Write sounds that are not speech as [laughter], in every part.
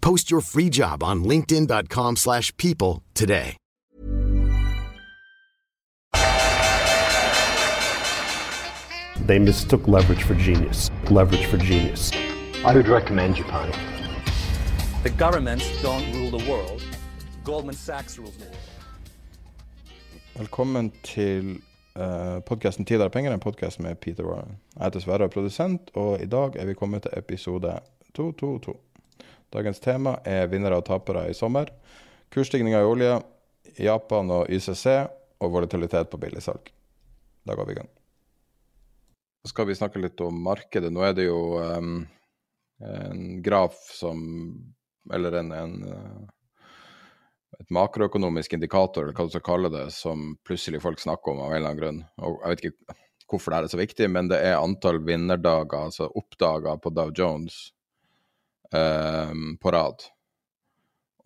Post your free job on linkedin.com/people slash people today. They mistook leverage for genius. Leverage for genius. I would recommend Japan. The governments don't rule the world. Goldman Sachs rules the world. Velkommen til uh, podkasten 'Tid er penger', en podkast med Peter Warren. Jeg heter Sverre, er produsent, og i dag er vi kommet til episode 222. Dagens tema er vinnere og tapere i sommer. Kursstigninga i olje, Japan og YCC, og volatilitet på billigsalg. Da går vi i gang. Så skal vi snakke litt om markedet. Nå er det jo um, en graf som Eller en, en uh, et makroøkonomisk indikator, eller hva du skal kalle det, som plutselig folk snakker om av en eller annen grunn. Og jeg vet ikke hvorfor det er så viktig, men det er antall vinnerdager, altså oppdager på Dow Jones på rad.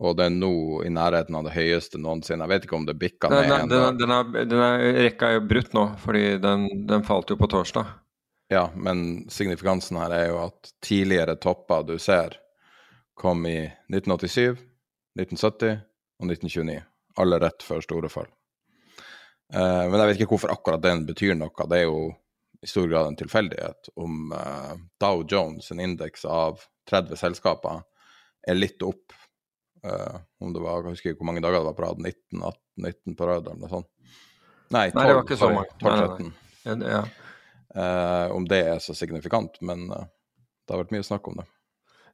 Og det er nå i nærheten av det høyeste noensinne. Jeg vet ikke om det bikka ned Den, ennå. den, den, er, den er, rekka er jo brutt nå, fordi den, den falt jo på torsdag. Ja, men signifikansen her er jo at tidligere topper du ser, kom i 1987, 1970 og 1929. Alle rett før store fall. Eh, men jeg vet ikke hvorfor akkurat den betyr noe. Det er jo i stor grad en tilfeldighet om uh, Dow Jones, en indeks av 30 selskaper, er litt opp. Uh, om det var, jeg husker ikke hvor mange dager det var på rad, 19, 18, 19 på rad eller noe sånt. Nei, 12, Nei, det var ikke så mange. Nei, 12, nei, 13. Ja, det- Ja. Eh, om det er så signifikant, men det har vært mye snakk om det.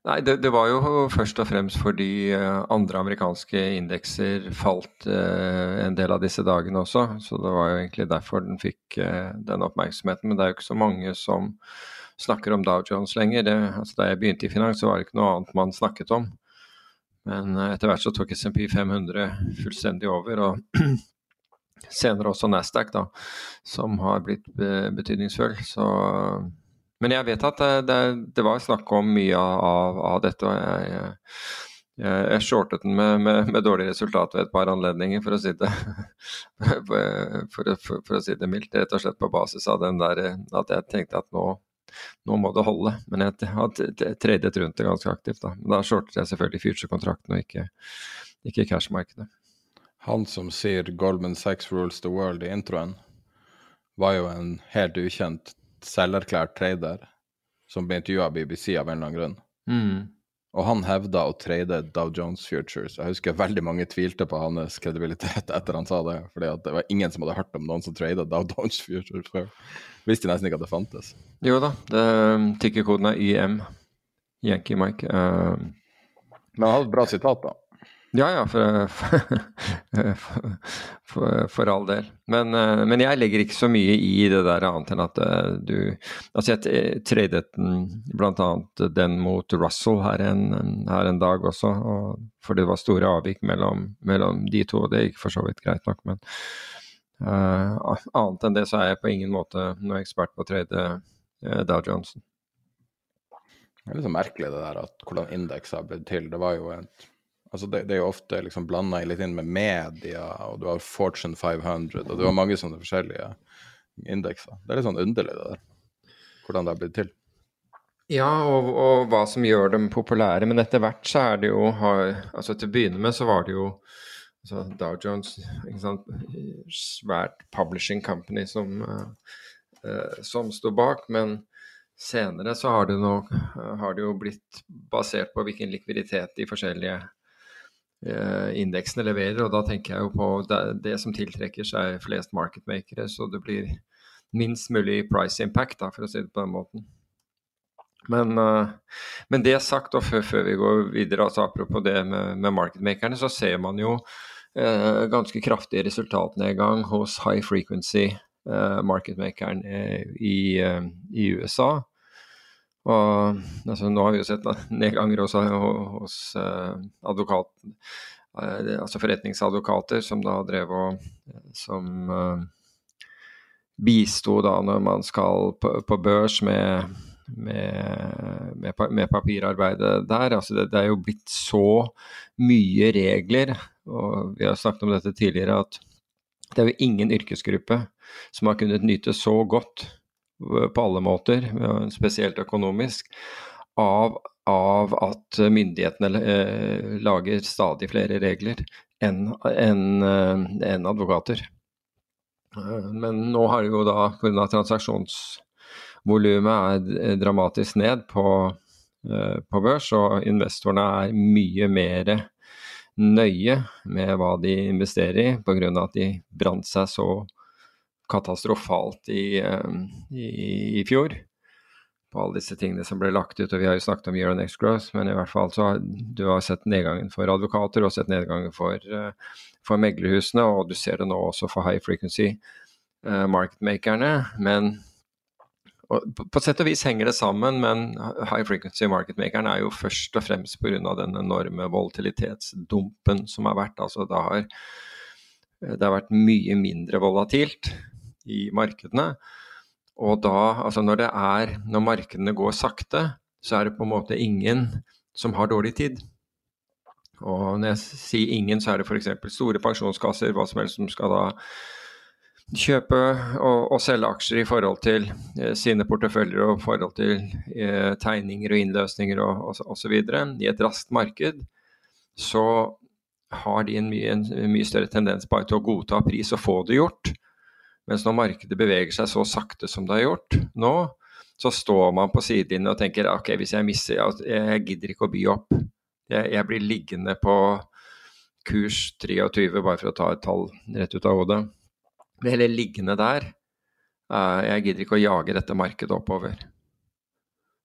Nei, det, det var jo først og fremst fordi eh, andre amerikanske indekser falt eh, en del av disse dagene også. Så det var jo egentlig derfor den fikk eh, den oppmerksomheten. Men det er jo ikke så mange som snakker om Dow Jones lenger. Det, altså, da jeg begynte i finans, så var det ikke noe annet man snakket om. Men etter hvert så tok SMP 500 fullstendig over. og [clears throat] senere også Nasdaq, da, som har blitt betydningsfull. Så, men jeg vet at det, det, det var snakk om mye av, av dette. og jeg, jeg, jeg, shortet den med, med, med dårlig resultat ved et par anledninger, for å si det, [laughs] for, for, for, å si det mildt. Rett og slett på basis av den der at jeg tenkte at nå, nå må det holde. Men jeg har tradet rundt det ganske aktivt. Da, da shortet jeg selvfølgelig future-kontrakten og ikke, ikke cash-markedet. Han som sier Goldman Sachs rules the world i introen, var jo en helt ukjent selverklært trader som ble intervjua av BBC av en eller annen grunn. Mm. Og han hevda å trade Dow Jones Futures. Jeg husker veldig mange tvilte på hans kredibilitet [laughs] etter han sa det, fordi at det var ingen som hadde hørt om noen som trada Dow Jones Futures før. Visste nesten ikke at det fantes. Jo da, det- tikkerkoden er YM. Yankee Mike. Uh... Men han hadde et bra sitat, da. Ja ja, for, [laughs] for, for, for all del. Men, eh, men jeg legger ikke så mye i det der annet enn at eh, du Altså, jeg tradet bl.a. den mot Russell her en, her en dag også, og, for det var store avvik mellom, mellom de to. Det gikk for så vidt greit nok, men uh, annet enn det så er jeg på ingen måte noen ekspert på å trade uh, Dow Johnson. Det er litt så merkelig det der at hvordan indekser har blitt til. Det var jo et Altså det, det er jo ofte liksom blanda litt inn med media, og du har Fortune 500, og du har mange sånne forskjellige indekser. Det er litt sånn underlig, det der. Hvordan det har blitt til. Ja, og, og hva som gjør dem populære. Men etter hvert så er det jo altså Til å begynne med så var det jo altså Dow Jones, ikke sant, svært publishing company som, eh, som sto bak. Men senere så har det, nok, har det jo blitt basert på hvilken likviditet de forskjellige indeksene leverer. Og da tenker jeg jo på det, som tiltrekker seg flest marketmakere, så det blir minst mulig price impact, da, for å si det på den måten. Men, uh, men det sagt, og før, før, vi går videre, altså apropos det med, med marketmakerne, så ser man jo eh, ganske kraftig resultatnedgang hos high frequency eh, marketmakeren i, i, USA. Og altså, nå har vi jo sett [laughs] nedganger også hos advokat, altså forretningsadvokater som da drev og som bisto da når man skal på, på børs med, med, med, med, papirarbeidet der. Altså det, det, er jo blitt så mye regler, og vi har snakket om dette tidligere, at det er jo ingen yrkesgruppe som har kunnet nyte så godt på alle måter, spesielt økonomisk, av, av at myndighetene eh, lager stadig flere regler enn en, en advokater. Eh, men nå har det jo da pga. transaksjonsvolumet er dramatisk ned på, eh, på børs, og investorene er mye mer nøye med hva de investerer i, pga. at de brant seg så katastrofalt i, eh, i, i, fjor. På alle disse tingene som ble lagt ut, og vi har jo snakket om Euronex on Growth, men i hvert fall så har du har sett nedgangen for advokater og sett nedgangen for uh, for meglerhusene, og du ser det nå også for high frequency uh, marketmakerne. Men og på, på sett og vis henger det sammen, men high frequency marketmakeren er jo først og fremst pga. den enorme volatilitetsdumpen som har vært. Altså det har, det har vært mye mindre volatilt i markedene. Og da, altså når det er Når markedene går sakte, så er det på en måte ingen som har dårlig tid. Og når jeg sier ingen, så er det f.eks. store pensjonskasser, hva som helst som skal da kjøpe og, og, selge aksjer i forhold til eh, sine porteføljer og forhold til eh, tegninger og innløsninger og osv. I et raskt marked så har de en mye, en mye, større tendens bare til å godta pris og få det gjort. Mens når markedet beveger seg så sakte som det har gjort nå, så står man på sidelinjen og tenker ok, hvis jeg misser, jeg gidder ikke å by opp. Jeg, jeg, blir liggende på kurs 23, bare for å ta et tall rett ut av hodet. Blir heller liggende der. Uh, jeg gidder ikke å jage dette markedet oppover.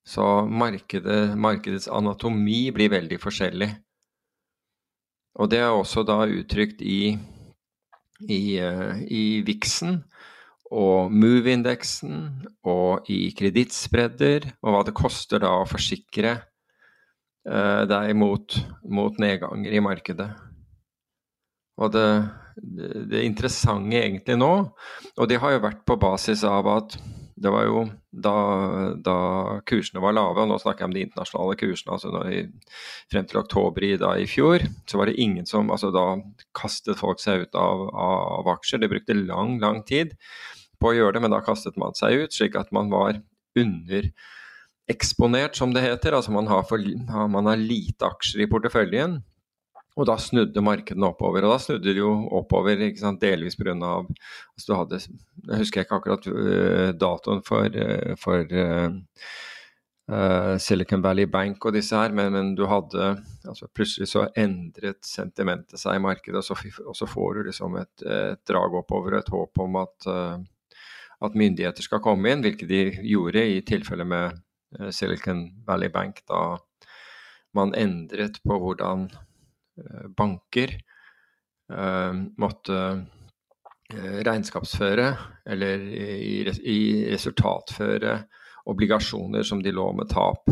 Så markedet, markedets anatomi blir veldig forskjellig. Og det er også da uttrykt i, i, uh, i VIX-en og Move-indeksen og i kredittspredder, og hva det koster da å forsikre Eh, deg mot, mot, nedganger i markedet. Og det, det, det, interessante egentlig nå, og det har jo vært på basis av at det var jo da, da kursene var lave, og nå snakker jeg om de internasjonale kursene, altså i, frem til oktober i, da, i fjor, så var det ingen som altså Da kastet folk seg ut av, av aksjer. Det brukte lang, lang tid på å gjøre det, men da kastet man seg ut, slik at man var under eksponert, som det heter. Altså man har, for, man har lite aksjer i porteføljen. Og da snudde markedene oppover. Og da snudde de jo oppover ikke sant, delvis pga. Altså du hadde Jeg husker ikke akkurat uh, datoen for, uh, for uh, Silicon Valley Bank og disse her, men, men du hadde altså Plutselig så endret sentimentet seg i markedet, og så, og så får du liksom et, et, drag oppover og et håp om at, at myndigheter skal komme inn, hvilket de gjorde i tilfelle med Eh, Silicon Valley Bank da man endret på hvordan eh, banker eh, måtte regnskapsføre, eller i resultatføre obligasjoner som de lå med tap.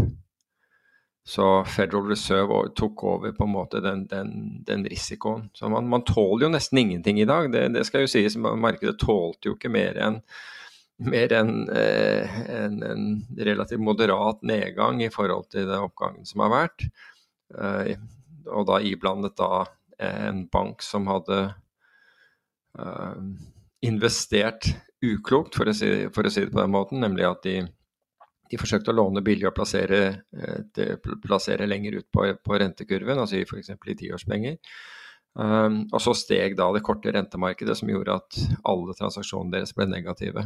Så Federal Reserve tok over på en måte den, den, den risikoen. Så man, man, tåler jo nesten ingenting i dag, det, det skal jo sies. Markedet tålte jo ikke mer enn mer enn eh, en, en, relativt moderat nedgang i forhold til den oppgangen som har vært. Eh, og da iblandet da en bank som hadde eh, investert uklokt, for å, si, for å, si, det på den måten, nemlig at de, de forsøkte å låne billig og plassere, eh, plassere lenger ut på, på rentekurven, altså f.eks. i tiårspenger. Um, og så steg da det korte rentemarkedet, som gjorde at alle transaksjonene deres ble negative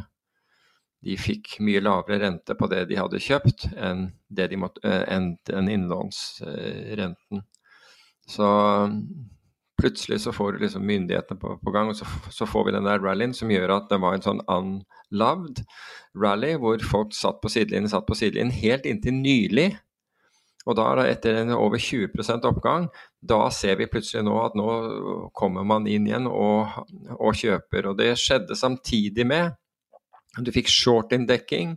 de fikk mye lavere rente på det de hadde kjøpt, enn, de måtte, eh, enn den innlånsrenten. Så plutselig så får du liksom myndighetene på, på gang, og så, så, får vi den der rallyen som gjør at det var en sånn unloved rally, hvor folk satt på sidelinjen, satt på sidelinjen helt inntil nylig. Og da, etter en over 20% oppgang, da ser vi plutselig nå at nå kommer man inn igjen og, og kjøper. Og det skjedde samtidig med Du fikk short-in-dekking.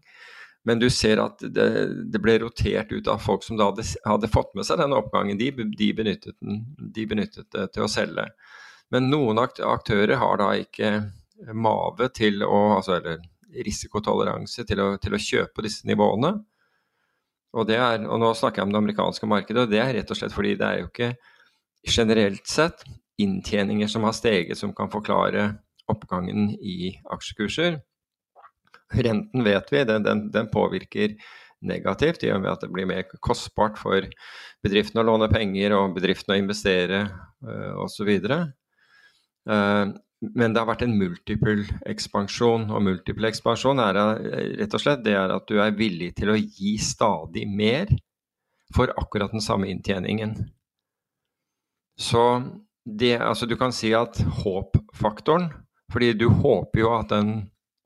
Men du ser at det, det, ble rotert ut av folk som da hadde, hadde fått med seg denne oppgangen. De, de, benyttet den, de, benyttet det til å selge. Men noen aktører har da ikke mave til å altså, Eller risikotoleranse til å, til å kjøpe disse nivåene. Og, er, og, nå snakker jeg om det amerikanske markedet, og det er rett og slett fordi det er jo ikke generelt sett inntjeninger som har steget som kan forklare oppgangen i aksjekurser. Renten vet vi, den, den, den påvirker negativt i og med at det blir mer kostbart for bedriftene å låne penger og bedriftene å investere uh, osv. Uh, men det har vært en multiple ekspansjon, og multiple ekspansjon er rett og slett det er at du er villig til å gi stadig mer for akkurat den samme inntjeningen. Så det, altså du kan si at håpfaktoren, fordi du håper jo at den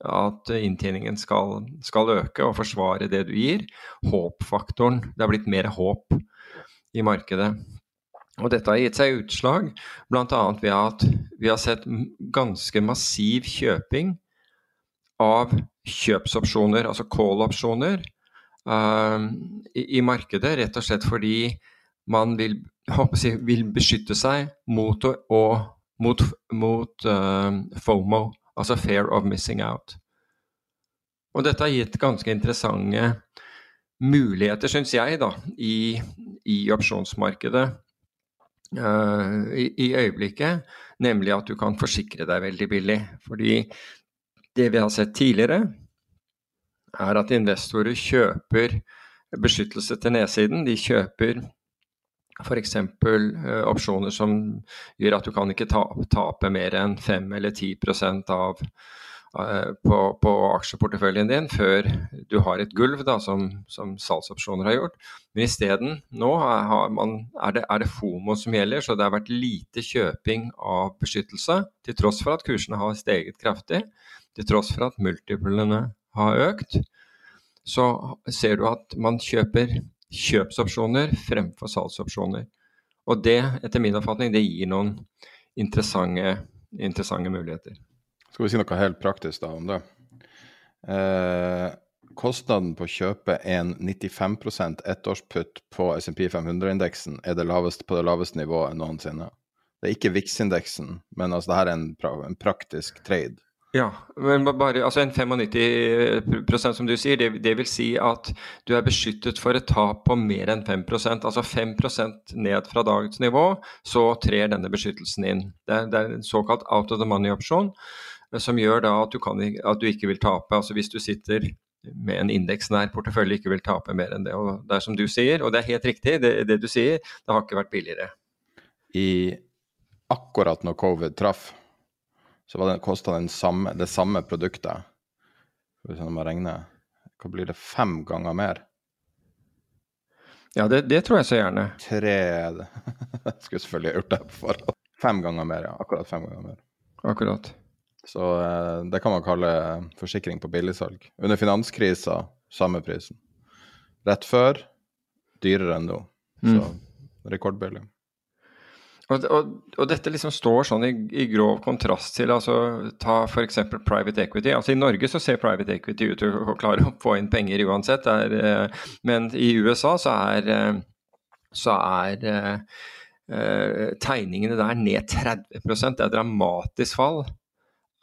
at inntjeningen skal, skal, øke og forsvare det du gir. Håpfaktoren. Det har blitt mer håp i markedet. Og dette har gitt seg utslag bl.a. ved at vi har sett ganske massiv kjøping av kjøpsopsjoner, altså call-opsjoner, uh, i, i, markedet. Rett og slett fordi man vil, jeg, vil beskytte seg mot, å, mot, mot uh, FOMO, altså fair of missing out. Og dette har gitt ganske interessante muligheter, syns jeg, da, i, i opsjonsmarkedet uh, i, i, øyeblikket. Nemlig at du kan forsikre deg veldig billig. Fordi det vi har sett tidligere, er at investorer kjøper beskyttelse til nedsiden. De kjøper f.eks. Uh, opsjoner som gjør at du kan ikke tape, tape mer enn 5 eller 10% av, uh, på, på, aksjeporteføljen din før du har et gulv, da, som, som salgsopsjoner har gjort. Men isteden, nå er, man, er, det, er, det, FOMO som gjelder, så det har vært lite kjøping av beskyttelse. Til tross for at kursene har steget kraftig, til tross for at multiplene har økt. Så ser du at man kjøper kjøpsopsjoner fremfor salgsopsjoner. Og det, etter min oppfatning, det gir noen interessante, interessante muligheter. Skal vi si noe helt praktisk da om det? Eh, kostnaden på å kjøpe en 95% ettårsputt på SMP 500-indeksen er det laveste, på det laveste nivået noensinne. Det er ikke VIX-indeksen, men altså, det her er en, pra en praktisk trade. Ja, men bare, altså en 95% som du sier, det, det, vil si at du er beskyttet for et tap på mer enn 5% Altså 5% ned fra dagens nivå, så trer denne beskyttelsen inn. Det er, det er en såkalt out of the money-opsjon, eh, som gjør da at du, kan, at du, ikke vil tape. Altså hvis du sitter med en indeksnær portefølje, ikke vil tape mer enn det. Og det er som du sier, og det er helt riktig, det, det du sier, det har ikke vært billigere. I akkurat når covid traff så det, kosta det samme, produktet Hvis man regne, Hva blir det? Fem ganger mer? Ja, det, det tror jeg så gjerne. Tre Jeg [laughs] skulle selvfølgelig gjort det på forhånd. Fem ganger mer, ja. Akkurat fem ganger mer. Akkurat. Så eh, det kan man kalle forsikring på billigsalg. Under finanskrisa samme prisen. Rett før dyrere enn nå. Så mm. rekordbillig. Og, og, og, dette liksom står sånn i, i, grov kontrast til altså, ta f.eks. private equity. Altså I Norge så ser private equity ut til å klare å få inn penger uansett. Er, eh, men i USA så er, eh, så er eh, tegningene der ned 30 Det er dramatisk fall.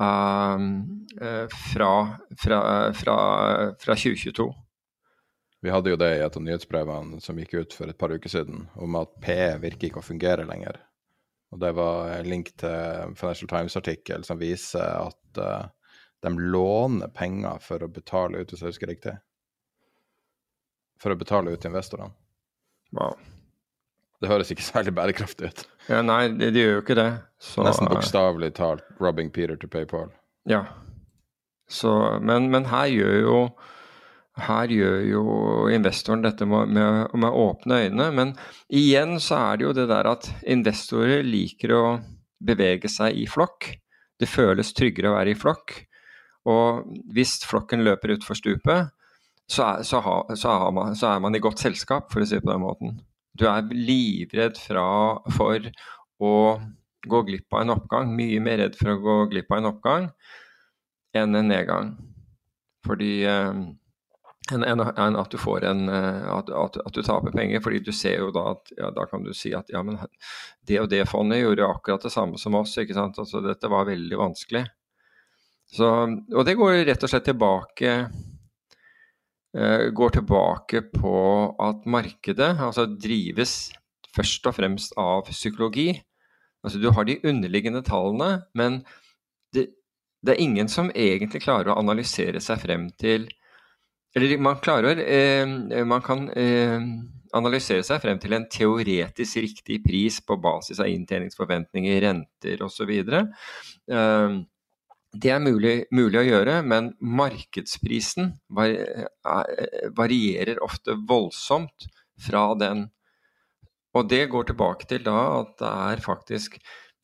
Um, fra, fra, fra, fra 2022. Vi hadde jo det i et av nyhetsbrevene som gikk ut for et par uker siden, om at PE virker ikke å fungere lenger. Og det var en link til Financial Times-artikkel som viser at uh, de låner penger for å betale ut, hvis jeg husker riktig. For å betale ut til investorene. Wow. Det høres ikke særlig bærekraftig ut. Ja, nei, det, de gjør jo ikke det. Så, Nesten bokstavelig talt 'robbing Peter to pay Paul'. Ja. Så, men, men, her gjør jo her gjør jo investoren dette med, med, åpne øyne. Men igjen så er det jo det der at investorer liker å bevege seg i flokk. Det føles tryggere å være i flokk. Og hvis flokken løper utfor stupet, så er, så, ha, så, man, så er, man, i godt selskap, for å si det på den måten. Du er livredd fra, for å gå glipp av en oppgang. Mye mer redd for å gå glipp av en oppgang enn en nedgang. Fordi eh, enn en, en at eh, at, at, at, du taper penger. fordi du ser jo da at ja, da kan du si at ja, men det og det fondet gjorde akkurat det samme som oss. ikke sant, altså Dette var veldig vanskelig. Så, og det går rett og slett tilbake eh, går tilbake på at markedet altså drives først og fremst av psykologi. Altså Du har de underliggende tallene, men det, det er ingen som egentlig klarer å analysere seg frem til eller man klarer eh, Man kan eh, analysere seg frem til en teoretisk riktig pris på basis av inntjeningsforventninger, renter osv. Eh, det er mulig, mulig, å gjøre, men markedsprisen varierer ofte voldsomt fra den. Og det går tilbake til da at det er faktisk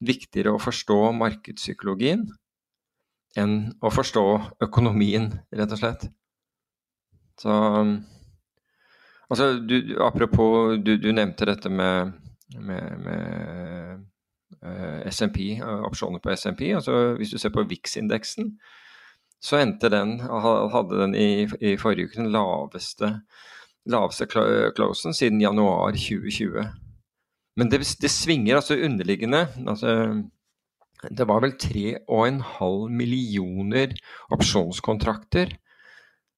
viktigere å forstå markedspsykologien enn å forstå økonomien, rett og slett. Så Altså, du, apropos, du, du, nevnte dette med, med, med eh, SMP, uh, opsjoner på SMP. Altså, hvis du ser på VIX-indeksen, så endte den, hadde den i, i forrige uke den laveste, laveste closen siden januar 2020. Men det, det svinger altså underliggende. altså det var vel 3,5 millioner opsjonskontrakter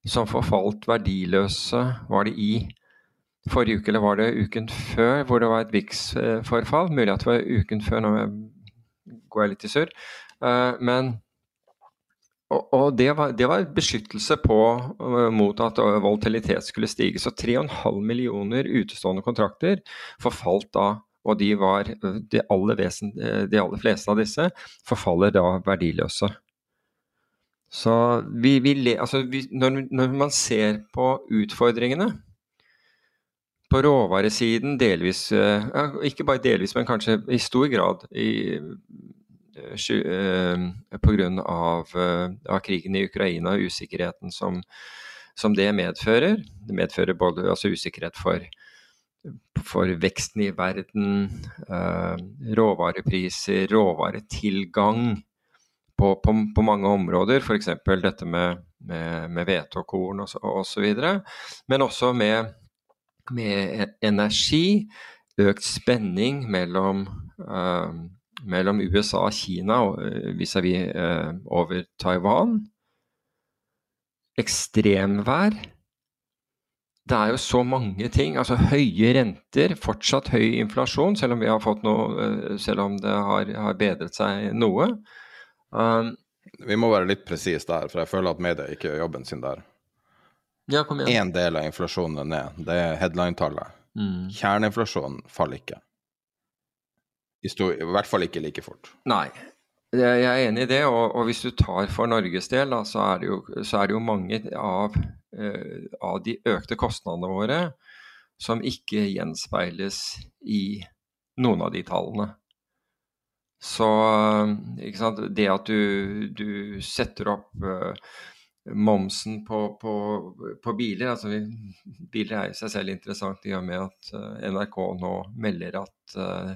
som forfalt verdiløse, var det i forrige uke eller var det uken før, hvor det var et VIX-forfall? Mulig at det var uken før, nå går jeg litt i surr. Eh, men og, og det, var, det, var, beskyttelse på, uh, mot at volatilitet skulle stige. Så 3,5 millioner utestående kontrakter forfalt da. Og de, var, de, aller vesen, de aller fleste av disse forfaller da verdiløse. Så vi, vi, altså vi, når, når, man ser på utfordringene på råvaresiden, delvis eh, ja, Ikke bare delvis, men kanskje i stor grad i, uh, pga. Av, uh, av krigen i Ukraina og usikkerheten som, som, det medfører. Det medfører både altså usikkerhet for, for veksten i verden, råvarepriser, råvaretilgang på, på, på mange områder, f.eks. dette med, med, og korn osv. Men også med, med, e, energi, økt spenning mellom, uh, mellom USA og Kina eh, vis-à-vis -vis, uh, over Taiwan. Ekstremvær. Det er jo så mange ting. altså Høye renter, fortsatt høy inflasjon, selv om, noe, selv om det har, har bedret seg noe. Um, vi må være litt presise der, for jeg føler at media ikke gjør jobben sin der. Ja, kom igjen. Én del av inflasjonen er ned, det er headline-tallet. Mm. Kjerneinflasjonen faller ikke. I, stor, I, hvert fall ikke like fort. Nei, jeg er enig i det. Og, og hvis du tar for Norges del, da, så, er jo, så, er det jo, mange av, uh, av de økte kostnadene våre som ikke gjenspeiles i noen av de tallene. Så det at du, du setter opp uh, momsen på, på, på, biler altså Biler er i seg selv interessant i og med at uh, NRK nå melder at uh,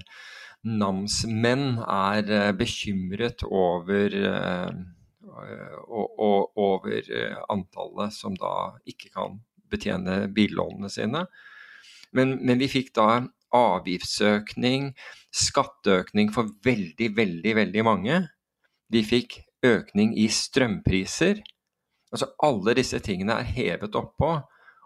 namsmenn er bekymret over over antallet som da ikke kan betjene billånene sine. Men, men vi fikk da avgiftsøkning, skatteøkning for veldig, veldig, veldig mange. Vi fikk økning i strømpriser. Altså alle disse tingene er hevet oppå.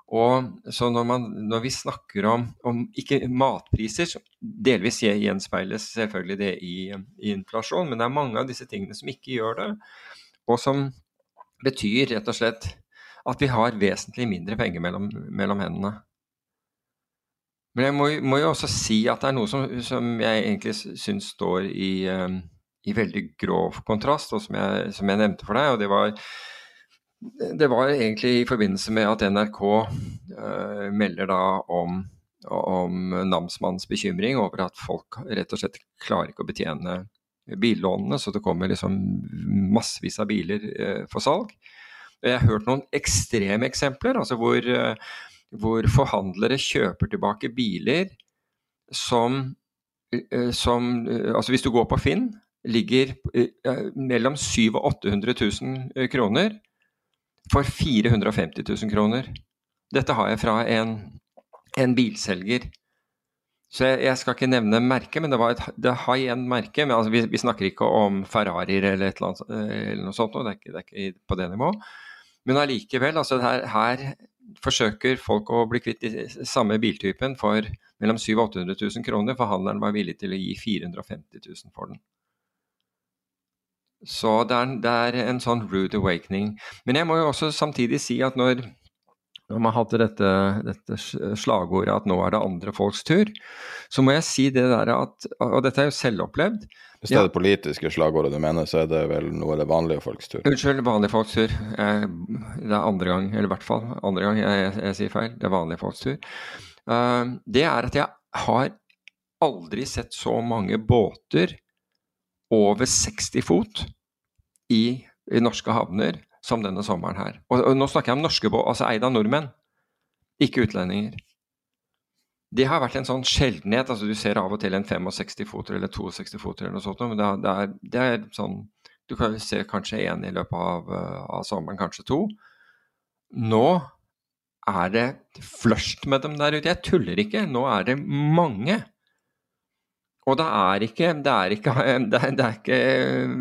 Og så når, man, når vi snakker om, om, ikke matpriser, delvis gjenspeiles selvfølgelig det i, i, inflasjon, men det er mange av disse tingene som ikke gjør det. Og som betyr rett og slett at vi har vesentlig mindre penger mellom, mellom hendene. Men jeg må, må, jo også si at det er noe som, som jeg egentlig syns står i, um, i, veldig grov kontrast, og som jeg, som jeg, nevnte for deg. og det var det var egentlig i forbindelse med at NRK uh, melder da om, om namsmannens bekymring over at folk rett og slett klarer ikke å betjene billånene, så det kommer liksom massevis av biler uh, for salg. Jeg har hørt noen ekstreme eksempler, altså hvor, uh, hvor forhandlere kjøper tilbake biler som, som Altså hvis du går på Finn, ligger mellom 700 og 800 000 kroner for 450 000 kroner. Dette har jeg fra en, en bilselger. Så jeg, jeg, skal ikke nevne merket, men det var et det high-end-merke. men altså, vi, vi, snakker ikke om Ferrarier eller, eh, eller noe sånt, det er, ikke, det er ikke på det nivået. Men allikevel, altså her, her, forsøker folk å bli kvitt samme biltypen for mellom 700 og 800 000 kroner. for handleren var villig til å gi 450 000 for den. Så det er, det er, en sånn rude awakening. Men jeg må jo også samtidig si at når, når man hadde dette, dette, slagordet at nå er det andre folks tur, så må jeg si det der at Og dette er jo selvopplevd. Hvis det er det politiske slagordet du mener, så er det vel noe av det vanlige folks tur? Unnskyld, vanlige folks tur. Jeg, det er andre gang, eller i hvert fall andre gang jeg, jeg, jeg sier feil. Det er vanlige folks tur. Uh, det er at jeg har aldri sett så mange båter over 60 fot i, i norske havner som denne sommeren her. Og, og nå snakker jeg om norske båter, altså eid av nordmenn, ikke utlendinger. Det har vært en sånn sjeldenhet. altså Du ser av og til en 65-foter eller 62-foter eller noe sånt, men det er, det, er, det er, sånn Du kan se kanskje én i løpet av, av, sommeren, kanskje to. Nå er det flørst med dem der ute. Jeg tuller ikke. Nå er det mange. Og det er ikke, det er ikke, [laughs] det er, det er ikke eh,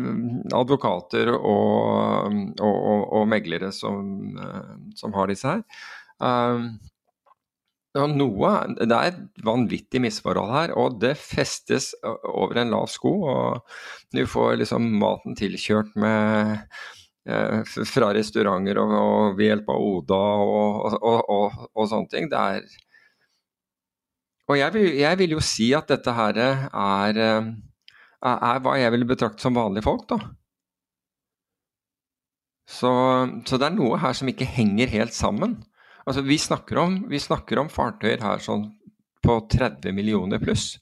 advokater og, og, og, meglere som, eh, som, har disse her. Um, noe, det er et vanvittig misforhold her, og det festes over en lav sko. og Du får liksom maten tilkjørt med fra restauranter og, ved hjelp av Oda og sånne ting. Det er og jeg vil, jeg vil, jo si at dette her er, er, er hva jeg vil betrakte som vanlige folk, da. Så, så, det er noe her som ikke henger helt sammen. Altså, vi snakker om, vi snakker om fartøyer her sånn på 30 millioner pluss.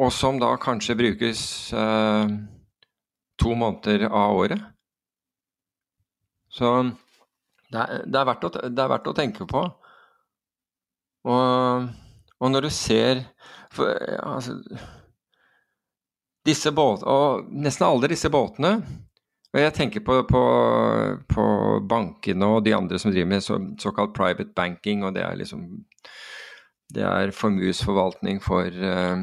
Og som da kanskje brukes eh, to måneder av året. Så det er, det, er å, det er, verdt å, tenke på. Og, og når du ser for, altså, disse båt, og Nesten alle disse båtene og Jeg tenker på, på, på, bankene og de andre som driver med så, såkalt private banking. og Det er liksom det er formuesforvaltning for, eh,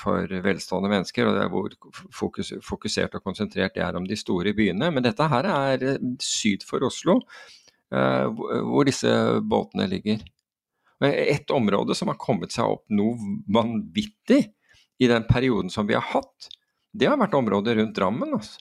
for, velstående mennesker. og det er Hvor fokus, fokusert og konsentrert det er om de store byene. Men dette her er eh, syd for Oslo, eh, hvor disse båtene ligger. Et område som har kommet seg opp noe vanvittig i den perioden som vi har hatt, det har vært området rundt Drammen. altså.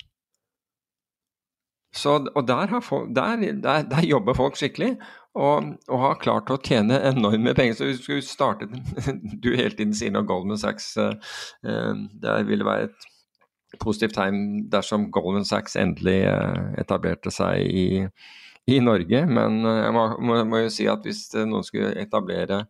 Så, og der, folk, der, der, der, jobber folk skikkelig, og, og, har klart å tjene enorme penger. Så hvis skulle starte [laughs] Du hele tiden sier når Goldman Sachs uh, Det ville være et positivt tegn dersom Goldman Sachs endelig uh, etablerte seg i, i Norge. Men eh, jeg må, må, må, jo si at hvis noen skulle etablere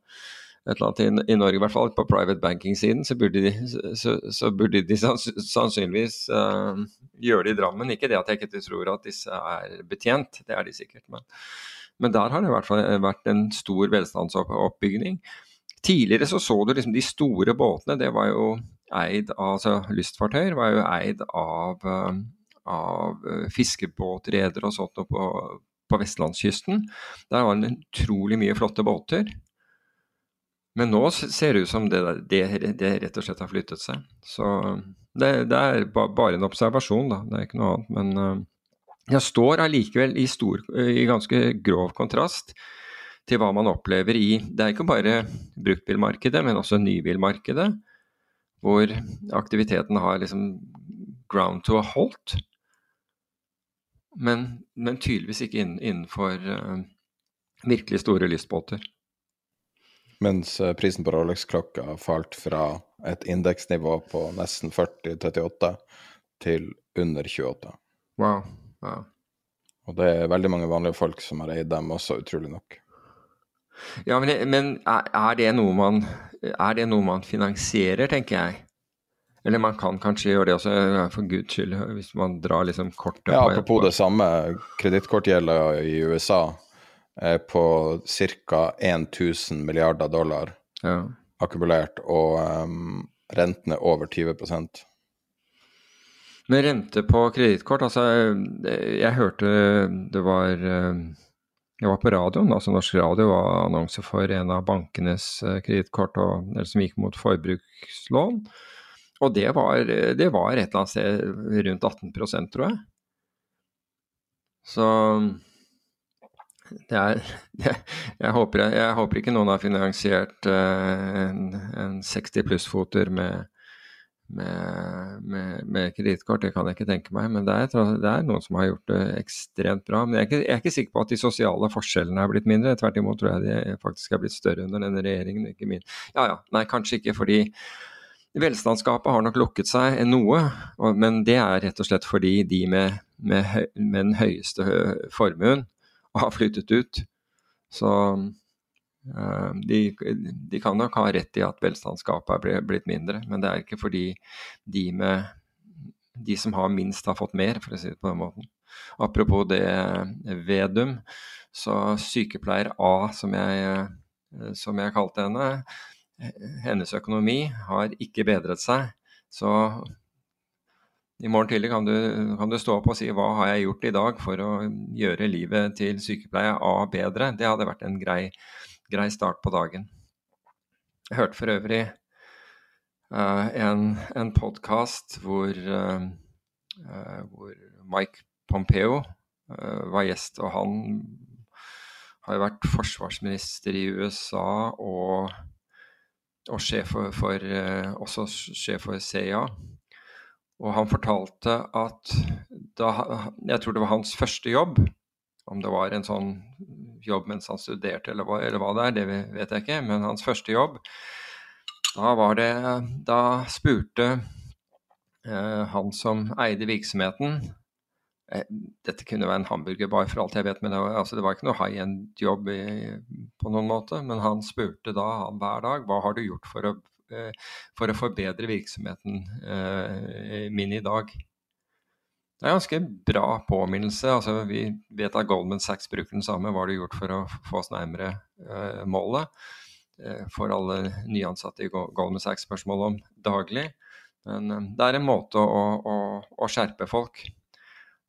et eller annet i, i Norge, i hvert fall på private banking-siden, så burde de, så, så burde de sannsynligvis uh, gjøre det i Drammen. Ikke det at jeg ikke tror at disse er betjent, det er de sikkert. Men, men der har det i hvert fall vært en stor velstandsoppbygging. Tidligere så så du liksom de store båtene, det var jo eid av altså lystfartøyer var jo eid av, av fiskebåtredere og sånt på, på vestlandskysten. Der var det utrolig mye flotte båter. Men nå ser det ut som det, det, det rett og slett har flyttet seg. Så det, det er bare en observasjon, da. Det er ikke noe annet. Men uh, jeg står allikevel i, i ganske grov kontrast til hva man opplever i Det er ikke bare bruktbilmarkedet, men også nybilmarkedet, hvor aktiviteten har liksom ground to a halt men, men tydeligvis ikke innenfor uh, virkelig store lystbåter. Mens uh, prisen på Rolex-klokka falt fra et indeksnivå på nesten 40-38 til under 28. Wow. wow. Og det er veldig mange vanlige folk som har eid dem også, utrolig nok. Ja, men, men er, det man, er det noe man finansierer, tenker jeg? Eller man kan kanskje gjøre det også, for guds skyld, hvis man drar liksom kortet Ja, apropos det samme. Kredittkortgjelda i USA er på ca. 1000 milliarder dollar ja. akkumulert, og um, rentene over 20 med rente på kredittkort, altså Jeg hørte det var Jeg var på radioen, altså Norsk Radio var annonse for en av bankenes eh, kredittkort som gikk mot forbrukslån. Og det var, det var, et eller annet sted rundt 18% tror jeg. Så det er [laughs] det, jeg, håper, jeg, håper, ikke noen har finansiert uh, en, en 60 pluss-foter med, med, med, med kredittkort, det kan jeg ikke tenke meg. Men det er, det er, noen som har gjort det ekstremt bra. Men jeg er, ikke, jeg er, ikke, sikker på at de sosiale forskjellene er blitt mindre. Tvert imot tror jeg de faktisk er blitt større under denne regjeringen. ikke min. Ja ja, nei kanskje ikke fordi velstandsgapet har nok lukket seg noe. Men det er rett og slett fordi de med, med, med den høyeste formuen har flyttet ut. Så Eh, de, de, kan nok ha rett i at velstandsgapet er blitt mindre, men det er ikke fordi de, med, de som har minst, har fått mer, for å si det på den måten. Apropos det Vedum, så sykepleier A, som jeg, eh, som jeg kalte henne, hennes økonomi har ikke bedret seg. Så i morgen tidlig kan du, kan du, stå opp og si hva har jeg gjort i dag for å gjøre livet til sykepleier A bedre. Det hadde vært en grei grei start på dagen. Jeg hørte for øvrig uh, en, en podkast hvor, uh, hvor, Mike Pompeo var gjest, og han har jo vært forsvarsminister i USA og, og sjef for, for, også sjef for CIA. Og han fortalte at da Jeg tror det var hans første jobb. Om det var en sånn jobb mens han studerte eller hva, eller hva det er, det vet jeg ikke. Men hans første jobb, da var det Da spurte eh, han som eide virksomheten eh, Dette kunne være en hamburgerbar for alt jeg vet, men det var, altså, det var ikke noe high end-jobb på noen måte. Men han spurte da han hver dag hva har du gjort for å, eh, for å forbedre virksomheten eh, min i dag. Det er en ganske bra påminnelse. Altså, vi vet at Goldman Sachs bruker den samme. Hva har du gjort for å få oss nærmere målet? For alle nyansatte i Goldman Sachs spørsmål om daglig. Men det er en måte å, å, å, skjerpe folk.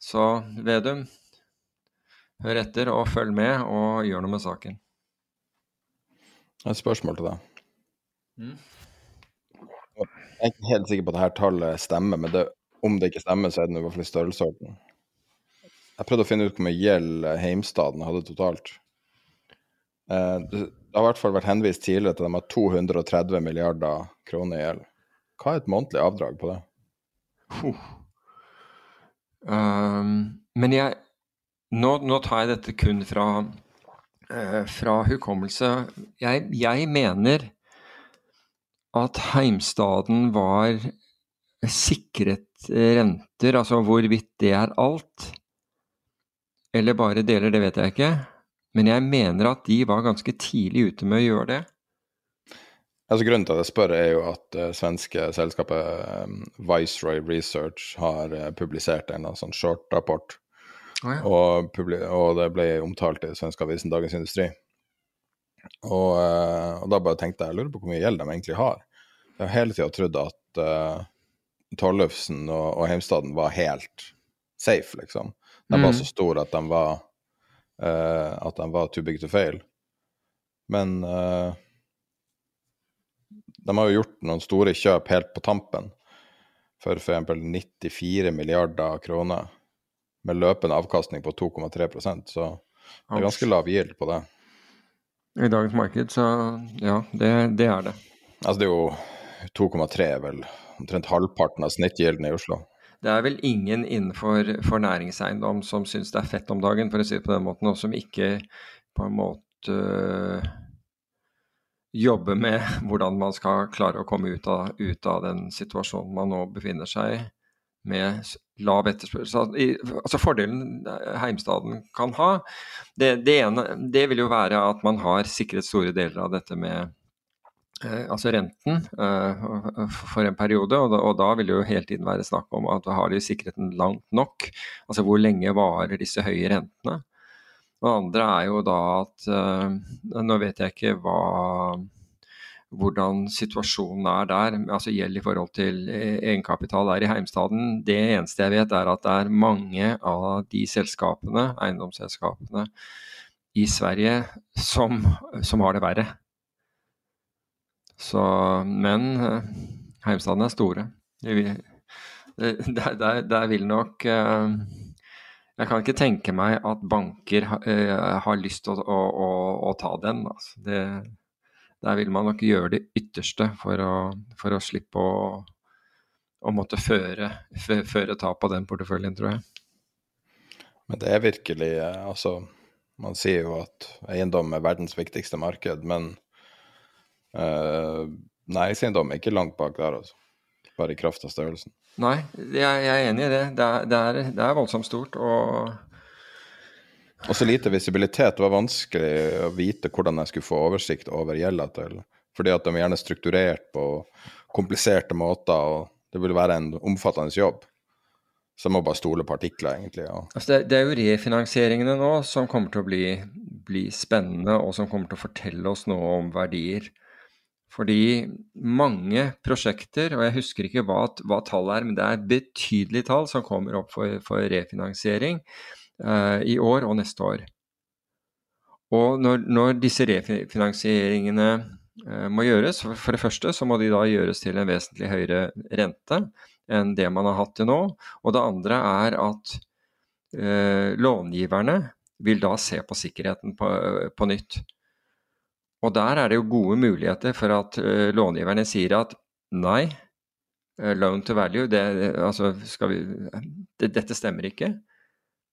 Så Vedum, hør etter og følg med, og gjør noe med saken. Et spørsmål til deg. Mm. Jeg er ikke helt sikker på at dette tallet stemmer, men det om det ikke stemmer, så er det i hvert fall i størrelsesorden. Jeg prøvde å finne ut hvor mye gjeld heimstaden hadde totalt. Eh, det har i hvert fall vært henvist tidligere til at de har 230 milliarder kroner i gjeld. Hva er et månedlig avdrag på det? Uh. Um, men jeg nå, nå, tar jeg dette kun fra, uh, fra hukommelse. Jeg, jeg mener at heimstaden var sikret renter, altså hvorvidt det er alt, eller bare deler, det vet jeg ikke. Men jeg mener at de var ganske tidlig ute med å gjøre det. Altså, grunnen til at jeg spør, er jo at uh, svenske selskapet um, Viceroy Research har uh, publisert en sånn short-rapport. Oh, ja. og, og, det ble omtalt i svenske avisen Dagens Industri. Og, uh, og, da bare tenkte jeg jeg lurer på hvor mye gjeld de egentlig har. Jeg har hele tida trodd at Tollefsen og, og Heimstaden var helt safe, liksom. De mm. var så store at de var uh, at de var too big to fail. Men uh, de har jo gjort noen store kjøp helt på tampen for f.eks. 94 milliarder kroner med løpende avkastning på 2,3% så det er ganske lav gild på det. I dagens marked, så ja, det, det er det. Altså det er jo 2,3 vel omtrent halvparten av snittgilden i Oslo. Det er vel ingen innenfor næringseiendom som syns det er fett om dagen, for å si det på den måten, og som ikke på en måte jobber med [laughs] hvordan man skal klare å komme ut av, ut av den situasjonen man nå befinner seg med lav etterspørsel. Altså Fordelen heimstaden kan ha, det, det, ene det vil jo være at man har sikret store deler av dette med eh, altså renten eh, for en periode, og da, og da, vil det jo hele tiden være snakk om at har de sikret den langt nok? Altså hvor lenge varer disse høye rentene? Det andre er jo da at uh, Nå vet jeg ikke hva hvordan situasjonen er der, altså gjeld i forhold til eh, egenkapital der i heimstaden. Det eneste jeg vet, er at det er mange av de selskapene, eiendomsselskapene i Sverige som, som har det verre. Så, men eh, heimstaden er store. [laughs] Der, der, der vil nok eh, jeg kan ikke tenke meg at banker har lyst til å, å, å, å ta den. Altså. Det, der vil man nok gjøre det ytterste for å, for å slippe å, måtte føre, føre tap av den porteføljen, tror jeg. Men det er virkelig eh, Altså, man sier jo at eiendom er verdens viktigste marked, men uh, næringseiendom er ikke langt bak der, altså. Bare i kraft av størrelsen. Nei, jeg, jeg er enig i det. Det er, det er, det er voldsomt stort. og og så lite visibilitet. Det var vanskelig å vite hvordan jeg skulle få oversikt over gjelda til. Fordi at de er gjerne strukturert på kompliserte måter, og det vil være en omfattende jobb. Så jeg må bare stole på artikler, egentlig. Ja. Altså det, det, er jo refinansieringene nå som kommer til å bli, bli, spennende, og som kommer til å fortelle oss noe om verdier. Fordi mange prosjekter, og jeg husker ikke hva, hva tallet er, men det er betydelige tall som kommer opp for, for refinansiering. uh, i år og neste år. Og når, når disse refinansieringene uh, må gjøres, for det første så må de da gjøres til en vesentlig høyere rente enn det man har hatt til nå. Og det andre er at uh, långiverne vil da se på sikkerheten på, på, nytt. Og der er det jo gode muligheter for at uh, långiverne sier at nei, uh, loan to value, det, altså vi, det, dette stemmer ikke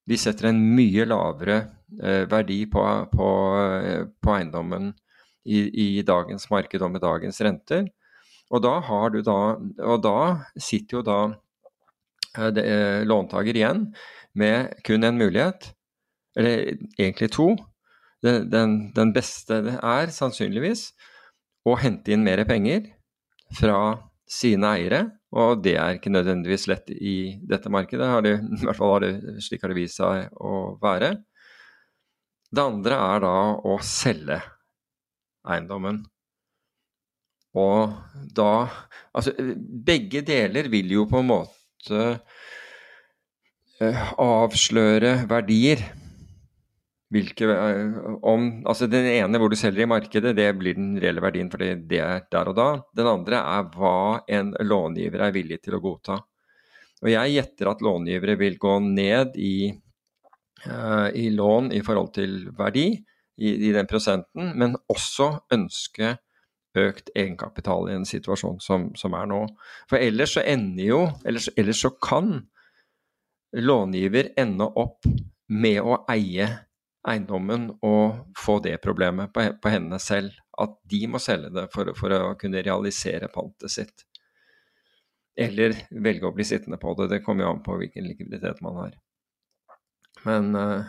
vi setter en mye lavere uh, verdi på, på, på eiendommen i, i, dagens marked og med dagens renter. Og da, da, og da sitter jo da låntaker igjen med kun en mulighet, eller egentlig to. Den, den, beste er sannsynligvis å hente inn mer penger fra sine eiere og det er ikke nødvendigvis lett i dette markedet, har det, i hvert fall har det, slik har det vist seg å være. Det andre er da å selge eiendommen. Og da Altså, begge deler vil jo på en måte eh, avsløre verdier hvilke, eh, om, altså Den ene hvor du selger i markedet, det blir den reelle verdien fordi det er der og da. Den andre er hva en långiver er villig til å godta. Og Jeg gjetter at långivere vil gå ned i, uh, i lån i forhold til verdi, i, i, den prosenten, men også ønske økt egenkapital i en situasjon som, som er nå. For ellers så ender jo, ellers, ellers så kan långiver ende opp med å eie eiendommen og få det problemet på, på hendene selv. At de må selge det for, for, å kunne realisere pantet sitt. Eller velge å bli sittende på det. Det kommer jo an på hvilken likviditet man har. Men, uh,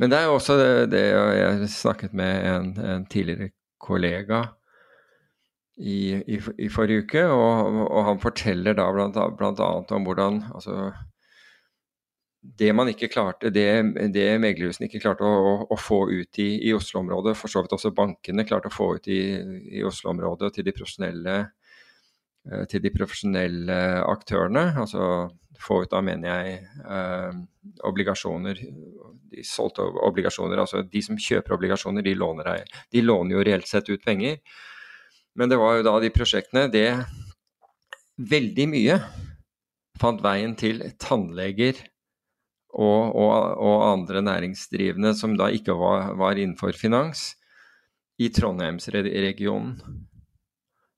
men det er jo også det, det Jeg snakket med en, en tidligere kollega i, i, i, forrige uke, og, og, han forteller da blant annet om hvordan altså, det man ikke klarte, det, det meglerhusene ikke klarte å, å, å få ut i, i Oslo-området, for så vidt også bankene klarte å få ut i, i Oslo-området til eh, til de profesjonelle aktørene. Altså få ut da mener jeg eh, obligasjoner De solgte obligasjoner, altså de som kjøper obligasjoner, de låner, de låner jo reelt sett ut penger. Men det var jo da de prosjektene Det veldig mye fant veien til tannleger og, og, og, andre næringsdrivende som da ikke var, var innenfor finans, i Trondheimsregionen.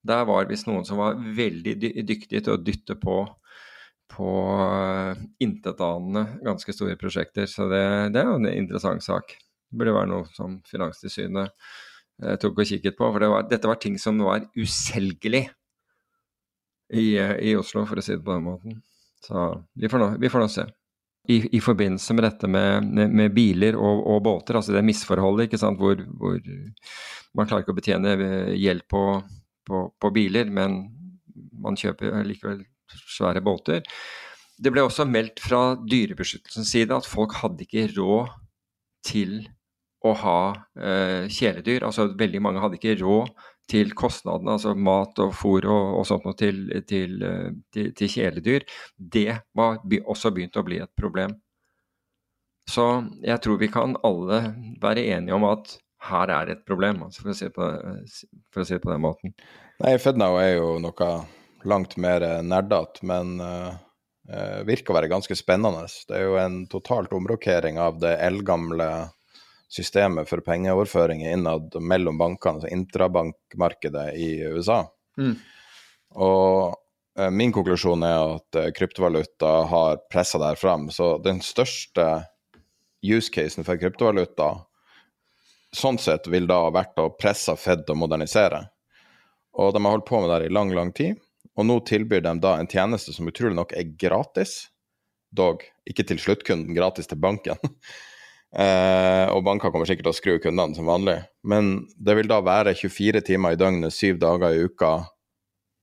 Der var visst noen som var veldig dyktige til å dytte på på uh, intetanende ganske store prosjekter. Så det, det, er jo en interessant sak. Det burde være noe som Finanstilsynet uh, tok og kikket på. For det var, dette var ting som var uselgelig i, i, Oslo, for å si det på den måten. Så vi får nå, vi får nå se. I, I, forbindelse med dette med, med, med biler og, og, båter, altså det misforholdet ikke sant, hvor, hvor, man klarer ikke å betjene gjeld på, på, på biler, men man kjøper likevel svære båter. Det ble også meldt fra Dyrebeskyttelsens side at folk hadde ikke råd til å ha eh, kjæledyr. Altså veldig mange hadde ikke råd til kostnadene, altså mat og fôr og, og sånt noe til, til, til, til, kjæledyr, det var også begynt å bli et problem. Så jeg tror vi kan alle være enige om at her er et problem, altså for, å si på, for, å si det på, den måten. Nei, FedNow er jo noe langt mer nerdete, men uh, virker å være ganske spennende. Det er jo en totalt omrokering av det eldgamle systemet for pengeoverføringer innad mellom bankene, altså intrabankmarkedet i USA. Mm. Og eh, min konklusjon er at eh, kryptovaluta har pressa det her fram. Så den største use casen for kryptovaluta sånn sett vil da ha vært å presse Fed og modernisere. Og de har holdt på med det i lang, lang tid. Og nå tilbyr de da en tjeneste som utrolig nok er gratis, dog ikke til sluttkunden, gratis til banken. [laughs] Eh, og banker kommer sikkert til å skru kundene som vanlig. Men det vil da være 24 timer i døgnet, syv dager i uka,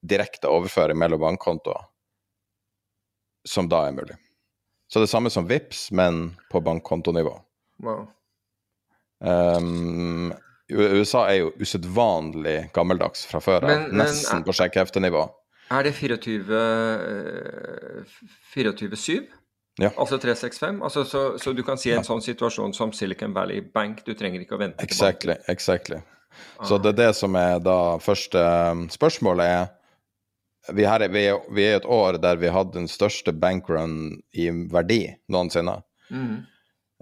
direkte overføring mellom bankkontoer, som da er mulig. Så det er samme som VIPS, men på bankkontonivå. Wow. Um, USA er jo usedvanlig gammeldags fra før av, nesten på sjekkeheftenivå. Er det 24-7? 24 ja. Altså 365. Altså, så, så, du kan si en ja. sånn situasjon som Silicon Valley Bank, du trenger ikke å vente exactly, tilbake. Exactly. Ah. Så det er det som er da første um, spørsmålet er vi, her er, vi, vi er et år der vi hadde den største bankrun i verdi noensinne. Mm.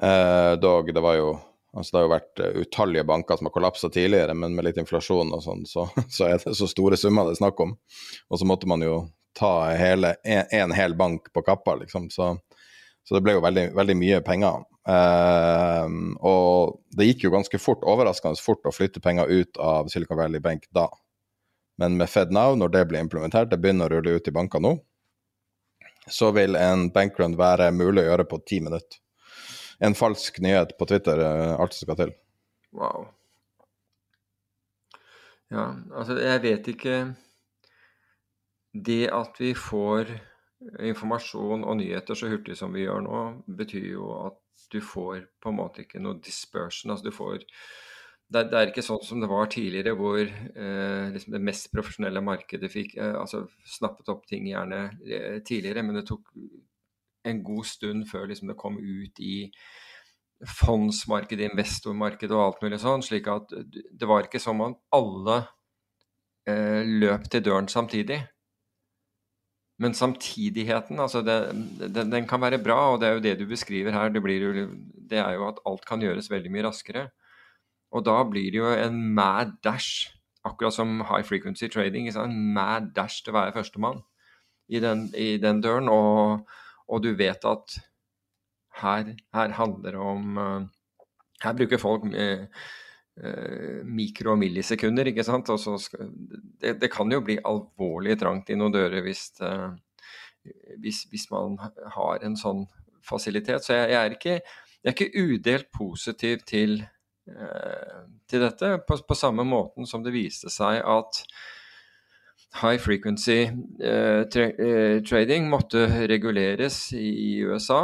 Eh, dog, det var jo Altså, det har jo vært uh, utallige banker som har kollapsa tidligere, men med litt inflasjon og sånn, så, [laughs] så, er det så store summer det er snakk om. Og så måtte man jo ta hele, en, en hel bank på kappa, liksom. Så så det ble jo veldig, veldig mye penger. Eh, og det gikk jo ganske fort, overraskende fort, å flytte penger ut av Silicon Valley Bank da. Men med FedNow, når det blir implementert, det begynner å rulle ut i banker nå, så vil en bankrun være mulig å gjøre på ti minutter. En falsk nyhet på Twitter, uh, alt som skal til. Wow. Ja, altså jeg vet ikke Det at vi får informasjon og nyheter så hurtig som vi gjør nå, betyr jo at du får på en måte ikke noe dispersion. altså du får det, det er ikke sånn som det var tidligere, hvor eh, liksom det mest profesjonelle markedet fikk eh, altså snappet opp ting gjerne eh, tidligere, men det tok en god stund før liksom, det kom ut i fondsmarkedet, investormarkedet og alt mulig sånn. slik at det var ikke som om alle eh, løp til døren samtidig. Men samtidigheten, altså det, den, den, kan være bra, og det er jo det du beskriver her. Det, jo, det, er jo at alt kan gjøres veldig mye raskere. Og da blir det jo en mad dash, akkurat som high frequency trading. En mad dash til å være førstemann i, i den, døren. Og, og, du vet at her, her handler det om uh, Her bruker folk uh, mikro- og millisekunder, ikke sant. Skal, det, det, kan jo bli alvorlig trangt i noen dører hvis, uh, hvis, hvis, man har en sånn fasilitet. Så jeg, jeg, er, ikke, jeg er, ikke, udelt positiv til, uh, til dette, på, på, samme måten som det viste seg at high frequency tra trading måtte reguleres i USA.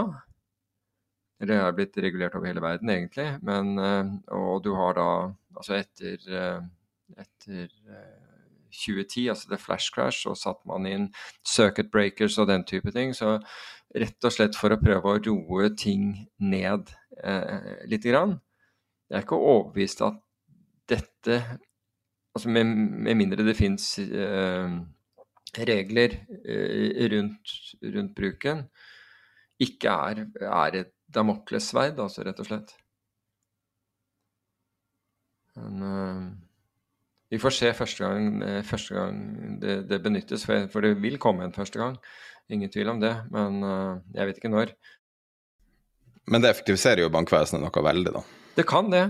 Eller det er blitt regulert over hele verden, egentlig. Men, eh, og du har da Altså etter, eh, etter 2010, eh, altså det flash crash, så satte man inn circuit breakers og den type ting. Så rett og slett for å prøve å roe ting ned eh, lite grann. Jeg er ikke overbevist at dette altså med, med mindre det fins eh, regler eh, rundt, rundt, bruken, ikke er, er et damoklessverd, altså, rett og slett. Men uh, vi får se første gang, eh, første gang det, det, benyttes, for, for, det vil komme en første gang. Ingen tvil om det, men uh, jeg vet ikke når. Men det effektiviserer jo bankvesenet noe veldig, da? Det kan det.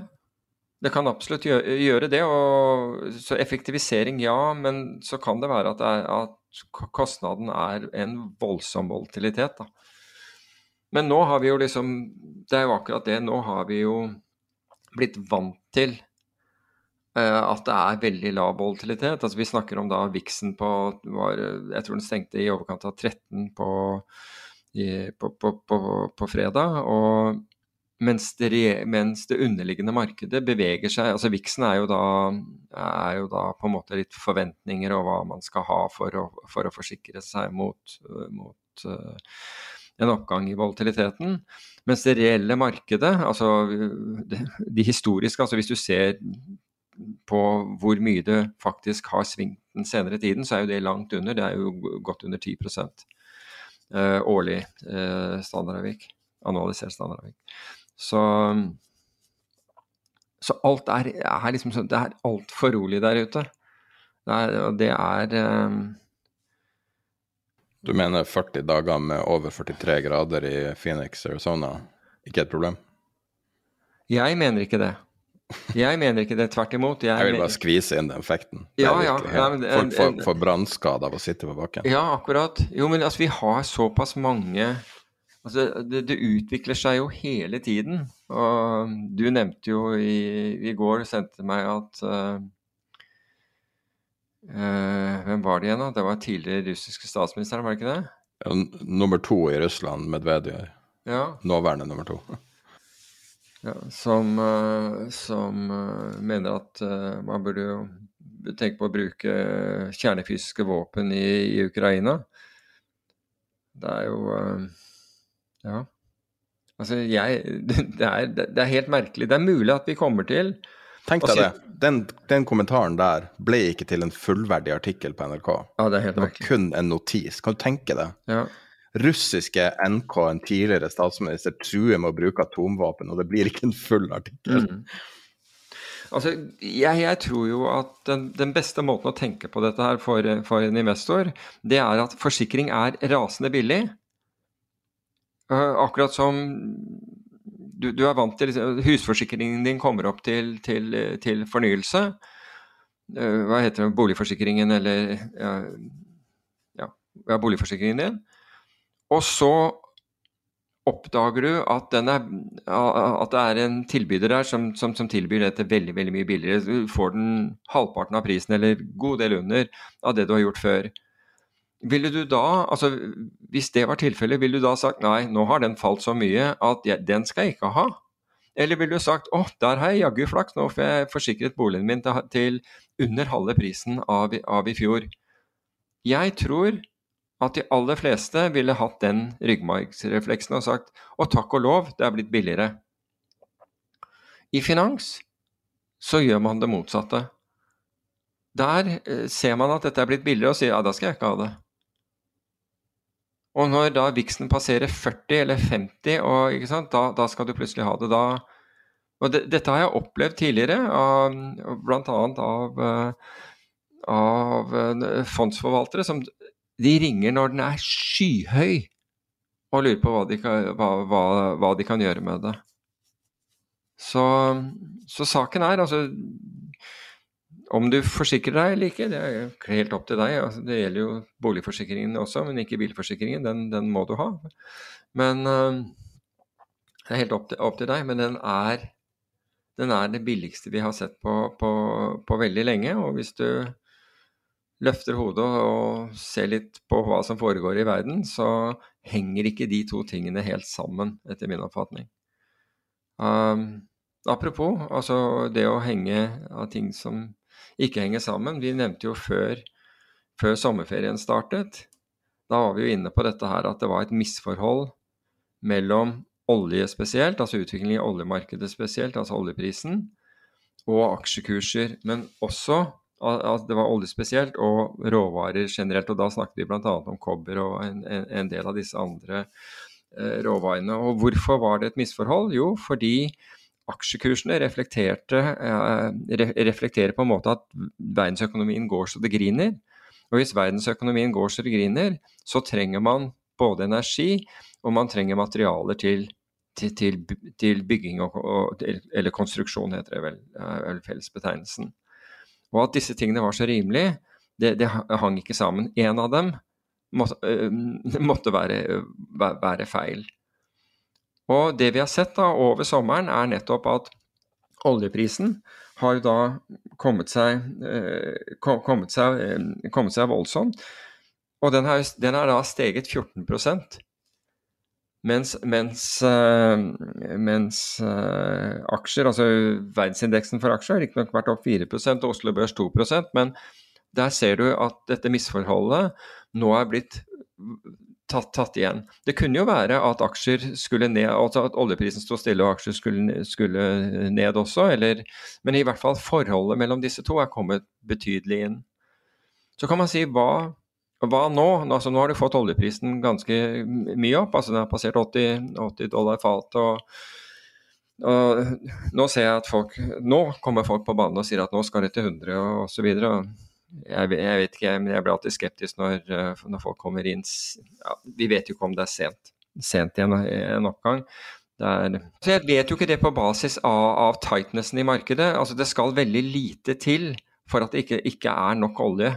Det kan absolutt gjøre, det. Og, så effektivisering, ja. Men så kan det være at, det er, at kostnaden er en voldsom volatilitet. Da. Men nå har vi jo liksom Det er jo akkurat det. Nå har vi jo blitt vant til uh, at det er veldig lav volatilitet. Altså Vi snakker om da viksen på var, Jeg tror den stengte i overkant av 13 på, i, på, på, på fredag. og mens det, mens det, underliggende markedet beveger seg altså Vixen er jo, da, er jo da på en måte litt forventninger og hva man skal ha for å, for å forsikre seg mot, mot uh, en oppgang i volatiliteten. Mens det reelle markedet, altså de, historiske, altså hvis du ser på hvor mye det faktisk har svingt den senere tiden, så er jo det langt under. Det er jo godt under 10 uh, eh, årlig uh, standardavvik. Annualisert standardavvik. Så, så alt er, er liksom sånn Det er altfor rolig der ute. Det er, det er um... Du mener 40 dager med over 43 grader i Phoenix, Arizona, ikke et problem? Jeg mener ikke det. Jeg mener ikke det, tvert imot. Jeg, jeg vil bare skvise inn den effekten. Ja, ja, ja, Folk får, får brannskader av å sitte på bakken. Ja, akkurat. Jo, men altså, vi har såpass mange Altså, det, det, utvikler seg jo hele tiden. Og du nevnte jo i, i går, sendte meg at uh, uh, Hvem var det igjen, da? Det var tidligere russiske statsministeren, var det ikke det? Ja, nummer to i Russland, Medvedev. Ja. Nåværende nummer to. ja, som, uh, som mener at man burde jo tenke på å bruke kjernefysiske våpen i, i Ukraina. Det er jo ja. Altså, jeg [laughs] det er, det er, helt merkelig. Det er mulig at vi kommer til Tenk deg det. Den, den, kommentaren der ble ikke til en fullverdig artikkel på NRK. Ja, Det er helt det var merkelig. kun en notis. Kan du tenke deg? Ja. Russiske NK, en tidligere statsminister, truer med å bruke atomvåpen, og det blir ikke en full artikkel. Mm. Altså, jeg, jeg, tror jo at den, den, beste måten å tenke på dette her for, for en investor, det er at forsikring er rasende billig. Eh, akkurat som du, du, er vant til liksom, Husforsikringen din kommer opp til, til, til fornyelse. Eh, hva heter det, boligforsikringen eller ja, ja, boligforsikringen din. Og så oppdager du at, er, at, det er en tilbyder der som, som, som, tilbyr dette veldig veldig mye billigere. Du får den halvparten av prisen eller god del under av det du har gjort før. Ville du da, altså hvis det var tilfellet, ville du da sagt nei, nå har den falt så mye at jeg, den skal jeg ikke ha? Eller ville du sagt å, der har jeg jaggu flaks, nå får jeg forsikret boligen min til, under halve prisen av, av, i fjor? Jeg tror at de aller fleste ville hatt den ryggmargsrefleksen og sagt å, takk og lov, det er blitt billigere. I finans så gjør man det motsatte. Der eh, ser man at dette er blitt billigere og sier ja, da skal jeg ikke ha det. Og når da viksen passerer 40 eller 50, og, da, da, skal du plutselig ha det. Da, og det, dette har jeg opplevd tidligere, bl.a. av, eh, av eh, fondsforvaltere som de ringer når den er skyhøy, og lurer på hva de kan, hva, hva, hva de kan gjøre med det. Så, så saken er altså om du forsikrer deg eller ikke, det er helt opp til deg. Altså, det gjelder jo boligforsikringen også, men ikke bilforsikringen. Den, den må du ha. Men uh, Det er helt opp til, opp til, deg, men den er, den er det billigste vi har sett på, på, på, veldig lenge. Og hvis du løfter hodet og ser litt på hva som foregår i verden, så henger ikke de to tingene helt sammen, etter min oppfatning. Um, apropos, altså det å henge av ting som ikke henger sammen. Vi nevnte jo før, før sommerferien startet, da var vi jo inne på dette her at det var et misforhold mellom olje spesielt, altså utviklingen i oljemarkedet spesielt, altså oljeprisen, og aksjekurser. Men også at det var olje spesielt og råvarer generelt. Og da snakket vi bl.a. om kobber og en, en, del av disse andre eh, råvarene. Og hvorfor var det et misforhold? Jo, fordi aksjekursene eh, reflekterer på en måte at verdensøkonomien går så det griner. Og hvis verdensøkonomien går så det griner, så trenger man både energi og man trenger materialer til, til, til, til bygging og, og, Eller konstruksjon, heter det vel, er vel fellesbetegnelsen. Og at disse tingene var så rimelige, det, det hang ikke sammen. En av dem måtte, uh, [laughs] måtte være, være, feil. Og det vi har sett da over sommeren, er nettopp at oljeprisen har da kommet seg, uh, kommet seg, uh, kommet seg voldsomt. Og den har, den har da steget 14% mens, mens, mens aksjer, altså verdensindeksen for aksjer, har riktignok vært opp 4 og Oslo Børs 2% men der ser du at dette misforholdet nå er blitt tatt, tatt, igjen. Det kunne jo være at aksjer skulle ned, altså at oljeprisen sto stille og aksjer skulle, skulle ned også, eller, men i hvert fall forholdet mellom disse to er kommet betydelig inn. Så kan man si hva, hva nå? Altså, nå har du fått oljeprisen ganske mye opp, altså den har passert 80, 80 dollar fatet. og og nå ser jeg at folk, nå kommer folk på banen og sier at nå skal det til 100 og osv jeg, jeg, vet ikke, men jeg blir alltid skeptisk når, eh, når folk kommer inn ja, Vi vet jo ikke om det er sent, sent i en, en oppgang. Er, så jeg vet jo ikke det på basis av, av, tightnessen i markedet. Altså Det skal veldig lite til for at det ikke, ikke er nok olje.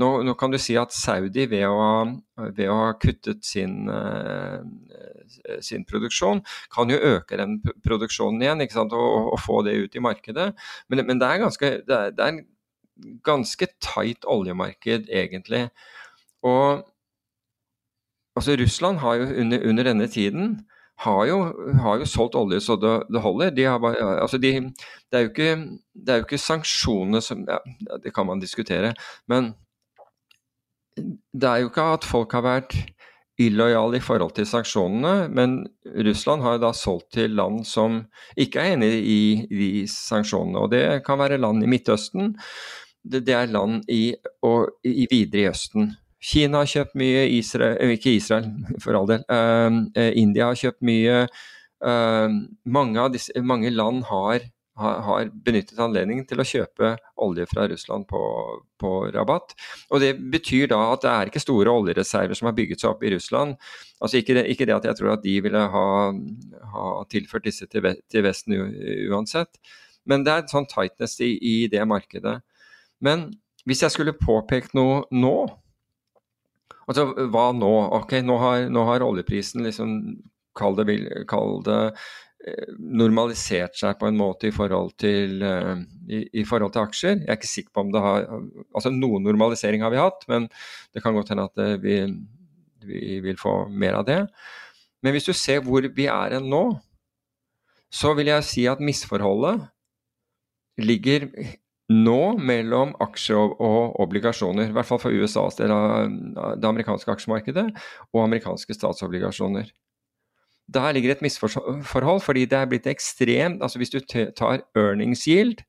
Nå, nå, kan du si at Saudi ved å, ved å ha kuttet sin, uh, sin, produksjon, kan jo øke den produksjonen igjen og, og, få det ut i markedet. Men, men det er ganske det er, det er ganske tight oljemarked, egentlig. Og altså Russland har jo under, under denne tiden har jo, har jo, solgt olje så det, det holder. De bare, altså de, det, er ikke, det, er jo ikke, sanksjonene som ja, Det kan man diskutere. Men det er jo ikke at folk har vært illojale i forhold til sanksjonene, men Russland har jo da solgt til land som ikke er enig i de sanksjonene. Og det kan være land i Midtøsten, det, det er land i, og, i, videre i Østen. Kina har kjøpt mye, Israel, eh, ikke Israel [laughs] for all del. Uh, India har kjøpt mye. Uh, mange, disse, mange, land har, har, har, benyttet anledningen til å kjøpe olje fra Russland på, på, rabatt. Og Det betyr da at det er ikke store oljereserver som har bygget seg opp i Russland. Altså Ikke det, ikke det at jeg tror at de ville ha, ha tilført disse til, til Vesten uansett, men det er en sånn tightness i, i det markedet. Men hvis jeg skulle påpekt noe nå Altså hva nå? Ok, nå har, nå har oljeprisen liksom Kall det, kall det eh, normalisert seg på en måte i forhold, til, uh, i, i forhold til aksjer. Jeg er ikke sikker på om det har Altså noen normalisering har vi hatt, men det kan godt hende at uh, vi, vi, vil få mer av det. Men hvis du ser hvor vi er nå, så vil jeg si at misforholdet ligger nå mellom aksjer og, obligasjoner. I hvert fall for USAs del av det amerikanske aksjemarkedet og amerikanske statsobligasjoner. Der ligger et misforhold, fordi det er blitt ekstremt altså Hvis du tar earnings yield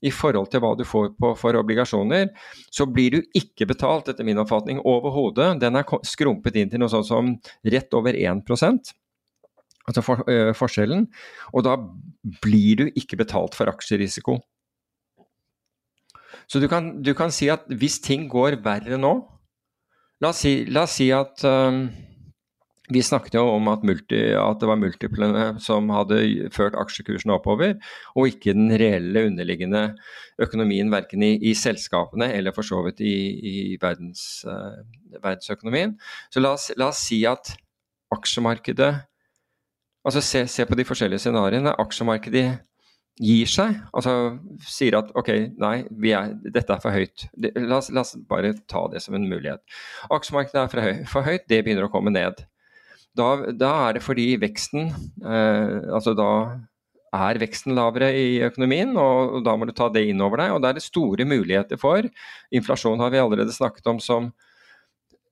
i forhold til hva du får på, for obligasjoner, så blir du ikke betalt, etter min oppfatning, overhodet. Den er skrumpet inn til noe sånt som rett over 1% altså for, øh, forskjellen. Og da blir du ikke betalt for aksjerisiko. Så du kan, du kan, si at hvis ting går verre nå La oss si, la oss si at um, vi snakket jo om at, multi, at, det var multiplene som hadde ført aksjekursen oppover, og ikke den reelle underliggende økonomien verken i, i selskapene eller for så vidt i, i verdens, uh, verdensøkonomien. Så la oss, la oss, si at aksjemarkedet Altså se, se på de forskjellige scenarioene. Aksjemarkedet gir seg, altså sier at ok, nei, er, dette er for høyt. La oss, la oss, bare ta det som en mulighet. Aksjemarkedet er for, høy, for høyt, det begynner å komme ned. Da, da er det fordi veksten eh, Altså da er veksten lavere i økonomien, og, og da må du ta det inn over deg. Og da er det store muligheter for Inflasjon har vi allerede snakket om som,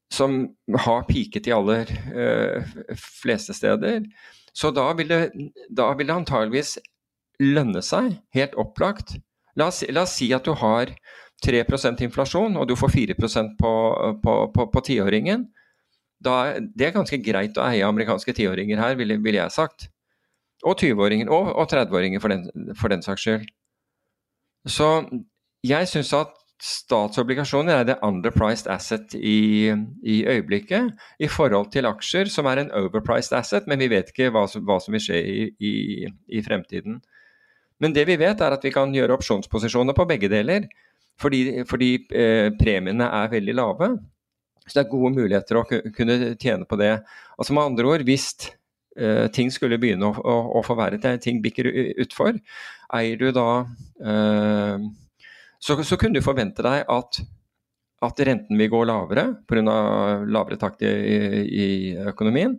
som har piket i aller eh, fleste steder. Så da vil det, da vil det antageligvis lønne seg, helt opplagt. La oss, la oss si at du har 3% inflasjon, og du får 4 på, tiåringen. det er ganske greit å eie amerikanske tiåringer her, ville vil jeg sagt. Og 20-åringer, og, og 30-åringer for, for, den saks skyld. Så jeg syns at statsobligasjoner er det underpriced asset i, i, øyeblikket i forhold til aksjer, som er en overpriced asset, men vi vet ikke hva som, hva som vil skje i, i, i, fremtiden. Men det vi vet, er at vi kan gjøre opsjonsposisjoner på begge deler, fordi, fordi eh, premiene er veldig lave. Så det er gode muligheter å kunne tjene på det. Altså Med andre ord, hvis eh, ting skulle begynne å, å, å forverre seg, ting bikker utfor, eier du da eh, så, så kunne du forvente deg at, at renten vil gå lavere pga. lavere takt i, i, økonomien.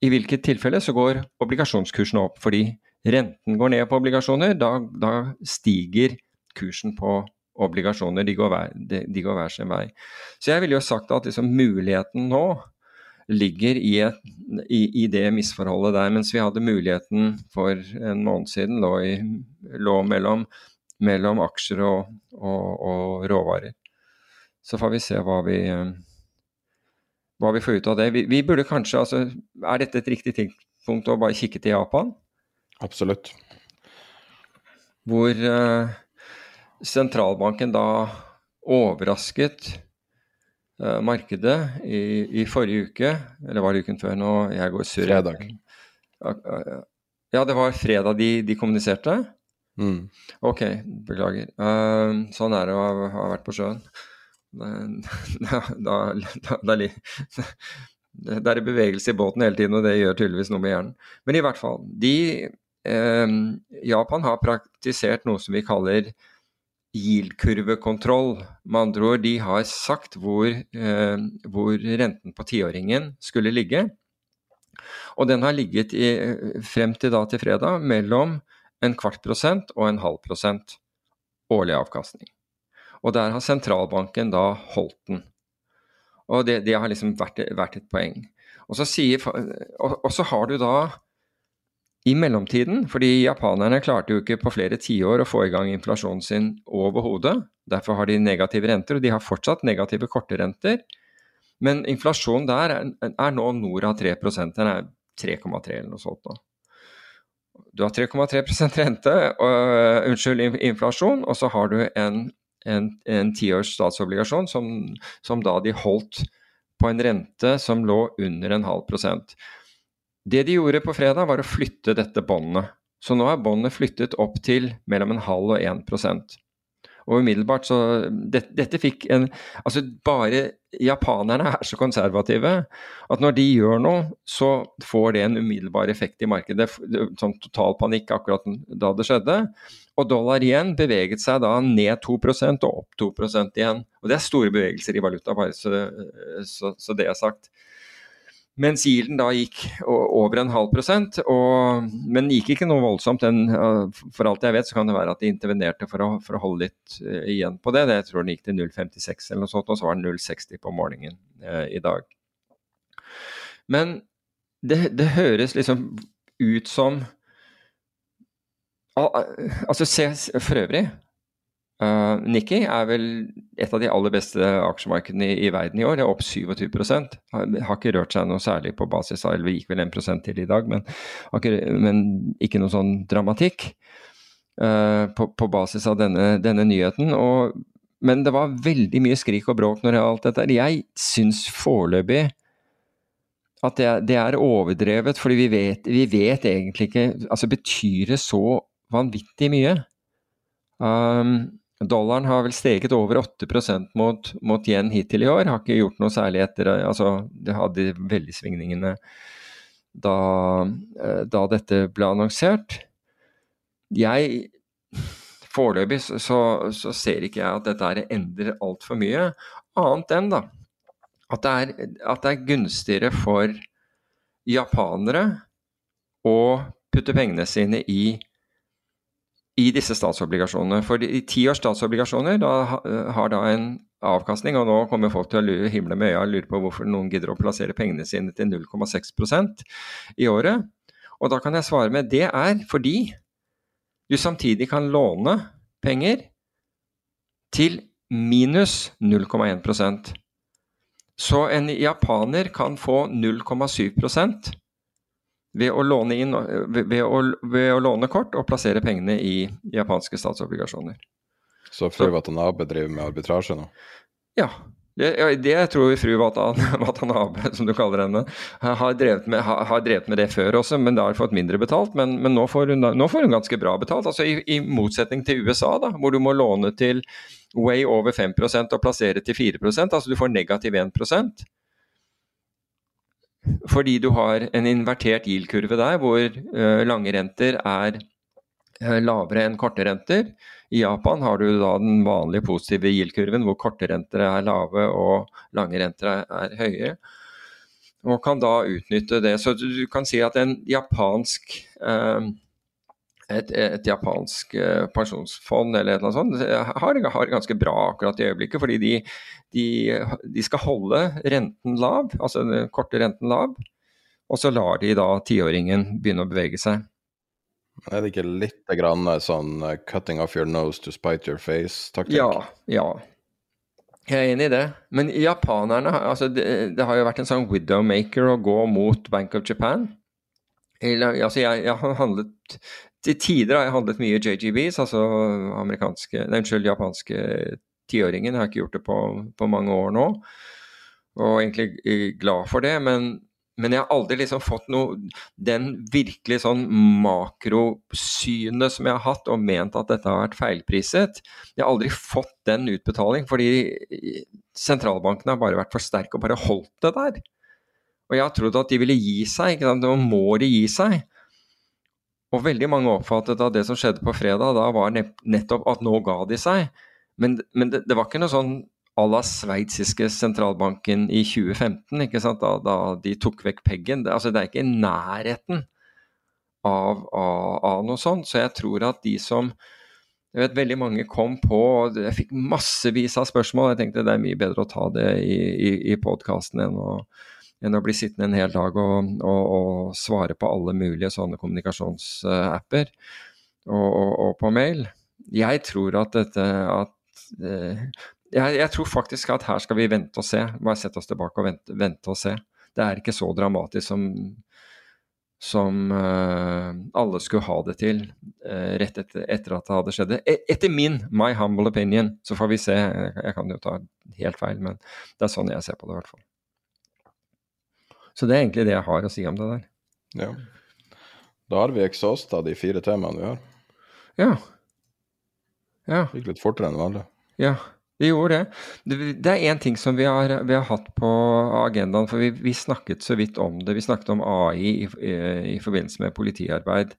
I hvilket tilfelle så går obligasjonskursene opp, fordi renten går ned på obligasjoner. Da, da stiger kursen på obligasjoner. De går, hver, de, de går, hver, sin vei. Så jeg ville jo sagt at liksom, muligheten nå ligger i, et, i, i, det misforholdet der, mens vi hadde muligheten for en måned siden lå, i, lå mellom mellom aksjer og, og, og, råvarer. Så får vi se hva vi, hva vi får ut av det. Vi, vi, burde kanskje, altså, Er dette et riktig tidspunkt å bare kikke til Japan? Absolutt. Hvor uh, sentralbanken da overrasket uh, markedet i, i, forrige uke, eller var det uken før nå? Jeg går surr. Fredag. Ja, det var fredag de, de kommuniserte. Mm. Ok, beklager. Uh, sånn er det å ha, ha vært på sjøen. [laughs] Da, da, da, [laughs] det er bevegelse i båten hele tiden, og det gjør tydeligvis noe med hjernen. Men i hvert fall, de, eh, Japan har praktisert noe som vi kaller yield-kurvekontroll. Med andre ord, de har sagt hvor, eh, hvor renten på tiåringen skulle ligge. Og den har ligget i, frem til da til fredag mellom en kvart prosent og en halv prosent årlig avkastning. Og der har sentralbanken da holdt den. Og det, det har liksom vært, vært, et poeng. Og så, sier, og, og så har du da i mellomtiden, fordi japanerne klarte jo ikke på flere tiår å få i gang inflasjonen sin overhodet. Derfor har de negative renter, og de har fortsatt negative korte renter. Men inflasjonen der er, nå nord av 3 Den er 3,3 eller noe sånt nå du har 3,3% rente, og, unnskyld, inflasjon, og så har du en tiårs statsobligasjon som, som, da de holdt på en rente som lå under en halv prosent. Det de gjorde på fredag, var å flytte dette båndet. Så nå er båndet flyttet opp til mellom en halv og 1% og umiddelbart så det, Dette fikk en Altså, bare japanerne er så konservative at når de gjør noe, så får det en umiddelbar effekt i markedet. Sånn total panikk akkurat da det skjedde. Og dollar igjen beveget seg da ned 2% og opp 2% igjen. Og det er store bevegelser i valuta, bare så, så, så det er sagt. Mens yielden da gikk over en halv prosent, og, men gikk ikke noe voldsomt. Den, for alt jeg vet så kan det være at de intervenerte for å, for å holde litt uh, igjen på det. Jeg tror den gikk til 0,56 eller noe sånt, og så var den 0,60 på morgenen uh, i dag. Men det, det, høres liksom ut som Altså se for øvrig Uh, Nikki er vel et av de aller beste aksjemarkedene i, i verden i år. Det er opp 27 har, har ikke rørt seg noe særlig på basis av Eller gikk vel 1 til i dag, men, men, ikke noe sånn dramatikk uh, på, på, basis av denne, denne nyheten. Og, men det var veldig mye skrik og bråk når det gjaldt dette. Jeg syns foreløpig at det, det, er overdrevet, fordi vi vet, vi vet egentlig ikke Altså, betyr det så vanvittig mye? Um, Dollaren har vel steget over 8% mot, mot yen hittil i år. Har ikke gjort noe særlig etter altså Det hadde veldig svingningene da, eh, da dette ble annonsert. Jeg Foreløpig så, så, ser ikke jeg at dette endrer altfor mye, annet enn da at det, er, at det er gunstigere for japanere å putte pengene sine i i disse statsobligasjonene. For i ti års statsobligasjoner da, har da en avkastning, og nå kommer folk til å lure, himle med øya og lure på hvorfor noen gidder å plassere pengene sine til 0,6% i året. Og da kan jeg svare med det er fordi du samtidig kan låne penger til minus 0,1% Så en japaner kan få 0,7 ved å, låne inn, ved, å, ved å låne kort og plassere pengene i japanske statsobligasjoner. Så fru Watanabe driver med arbitrasje nå? Ja. Det, det tror fru [laughs] Watanabe, som du kaller henne, har drevet, med, har, har drevet med det før også, men da har fått mindre betalt. Men, men nå, får hun, nå, får hun, ganske bra betalt. altså I, i motsetning til USA, da, hvor du må låne til way over 5% og plassere til 4% altså du får negativ 1 fordi du har en invertert GIL-kurve der, hvor uh, lange renter er uh, lavere enn korte renter. I Japan har du da den vanlige positive GIL-kurven, hvor korte renter er lave og lange renter er, er, høye. Og kan da utnytte det. Så du, kan si at en japansk uh, et, et, japansk pensjonsfond eller noe sånt har, har ganske bra akkurat i øyeblikket. Fordi de, de, de, skal holde renten lav, altså den korte renten lav, og så lar de da tiåringen begynne å bevege seg. Er det ikke litt grann sånn uh, 'cutting off your nose to spite your face'-taktikk? Ja, ja. Jeg er enig i det. Men japanerne altså det, det, har jo vært en sånn widowmaker å gå mot Bank of Japan. Altså jeg, jeg, har handlet Til tider har jeg handlet mye JGBs, altså amerikanske, nei, unnskyld, japanske tiåringen. Jeg har ikke gjort det på, på, mange år nå, og egentlig glad for det. Men, men jeg har aldri liksom fått noe Den virkelig sånn makrosynet som jeg har hatt og ment at dette har vært feilpriset. Jeg har aldri fått den utbetaling, fordi sentralbankene har bare vært for sterke og bare holdt det der. Og jeg har trodd at de ville gi seg. Nå må de gi seg. Og veldig mange oppfattet at det som skjedde på fredag, da var nettopp at nå ga de seg. Men, men det, det, var ikke noe sånn à la sveitsiske sentralbanken i 2015, ikke sant? Da, da de tok vekk peggen. Det, altså, det er ikke i nærheten av, av, av, noe sånt. Så jeg tror at de som jeg vet Veldig mange kom på, og jeg fikk massevis av spørsmål. Jeg tenkte det er mye bedre å ta det i, i, i podkasten enn, enn, å bli sittende en hel dag og, og, og svare på alle mulige sånne kommunikasjonsapper og, og, på mail. Jeg tror at dette at Eh, jeg, jeg, tror faktisk at her skal vi vente og se. Bare sette oss tilbake og vente, vente og se. Det er ikke så dramatisk som, som uh, alle skulle ha det til uh, rett etter, etter, at det hadde skjedd. E, etter min, my humble opinion, så får vi se. Jeg, kan jo ta helt feil, men det er sånn jeg ser på det i hvert fall. Så det er egentlig det jeg har å si om det der. Ja. Da har vi exhausta de fire temaene vi har. Ja. ja. Det Gikk litt fortere enn vanlig. Ja, Vi gjorde det. Det er én ting som vi har, vi har, hatt på agendaen, for vi, vi, snakket så vidt om det. Vi snakket om AI i, i, i forbindelse med politiarbeid.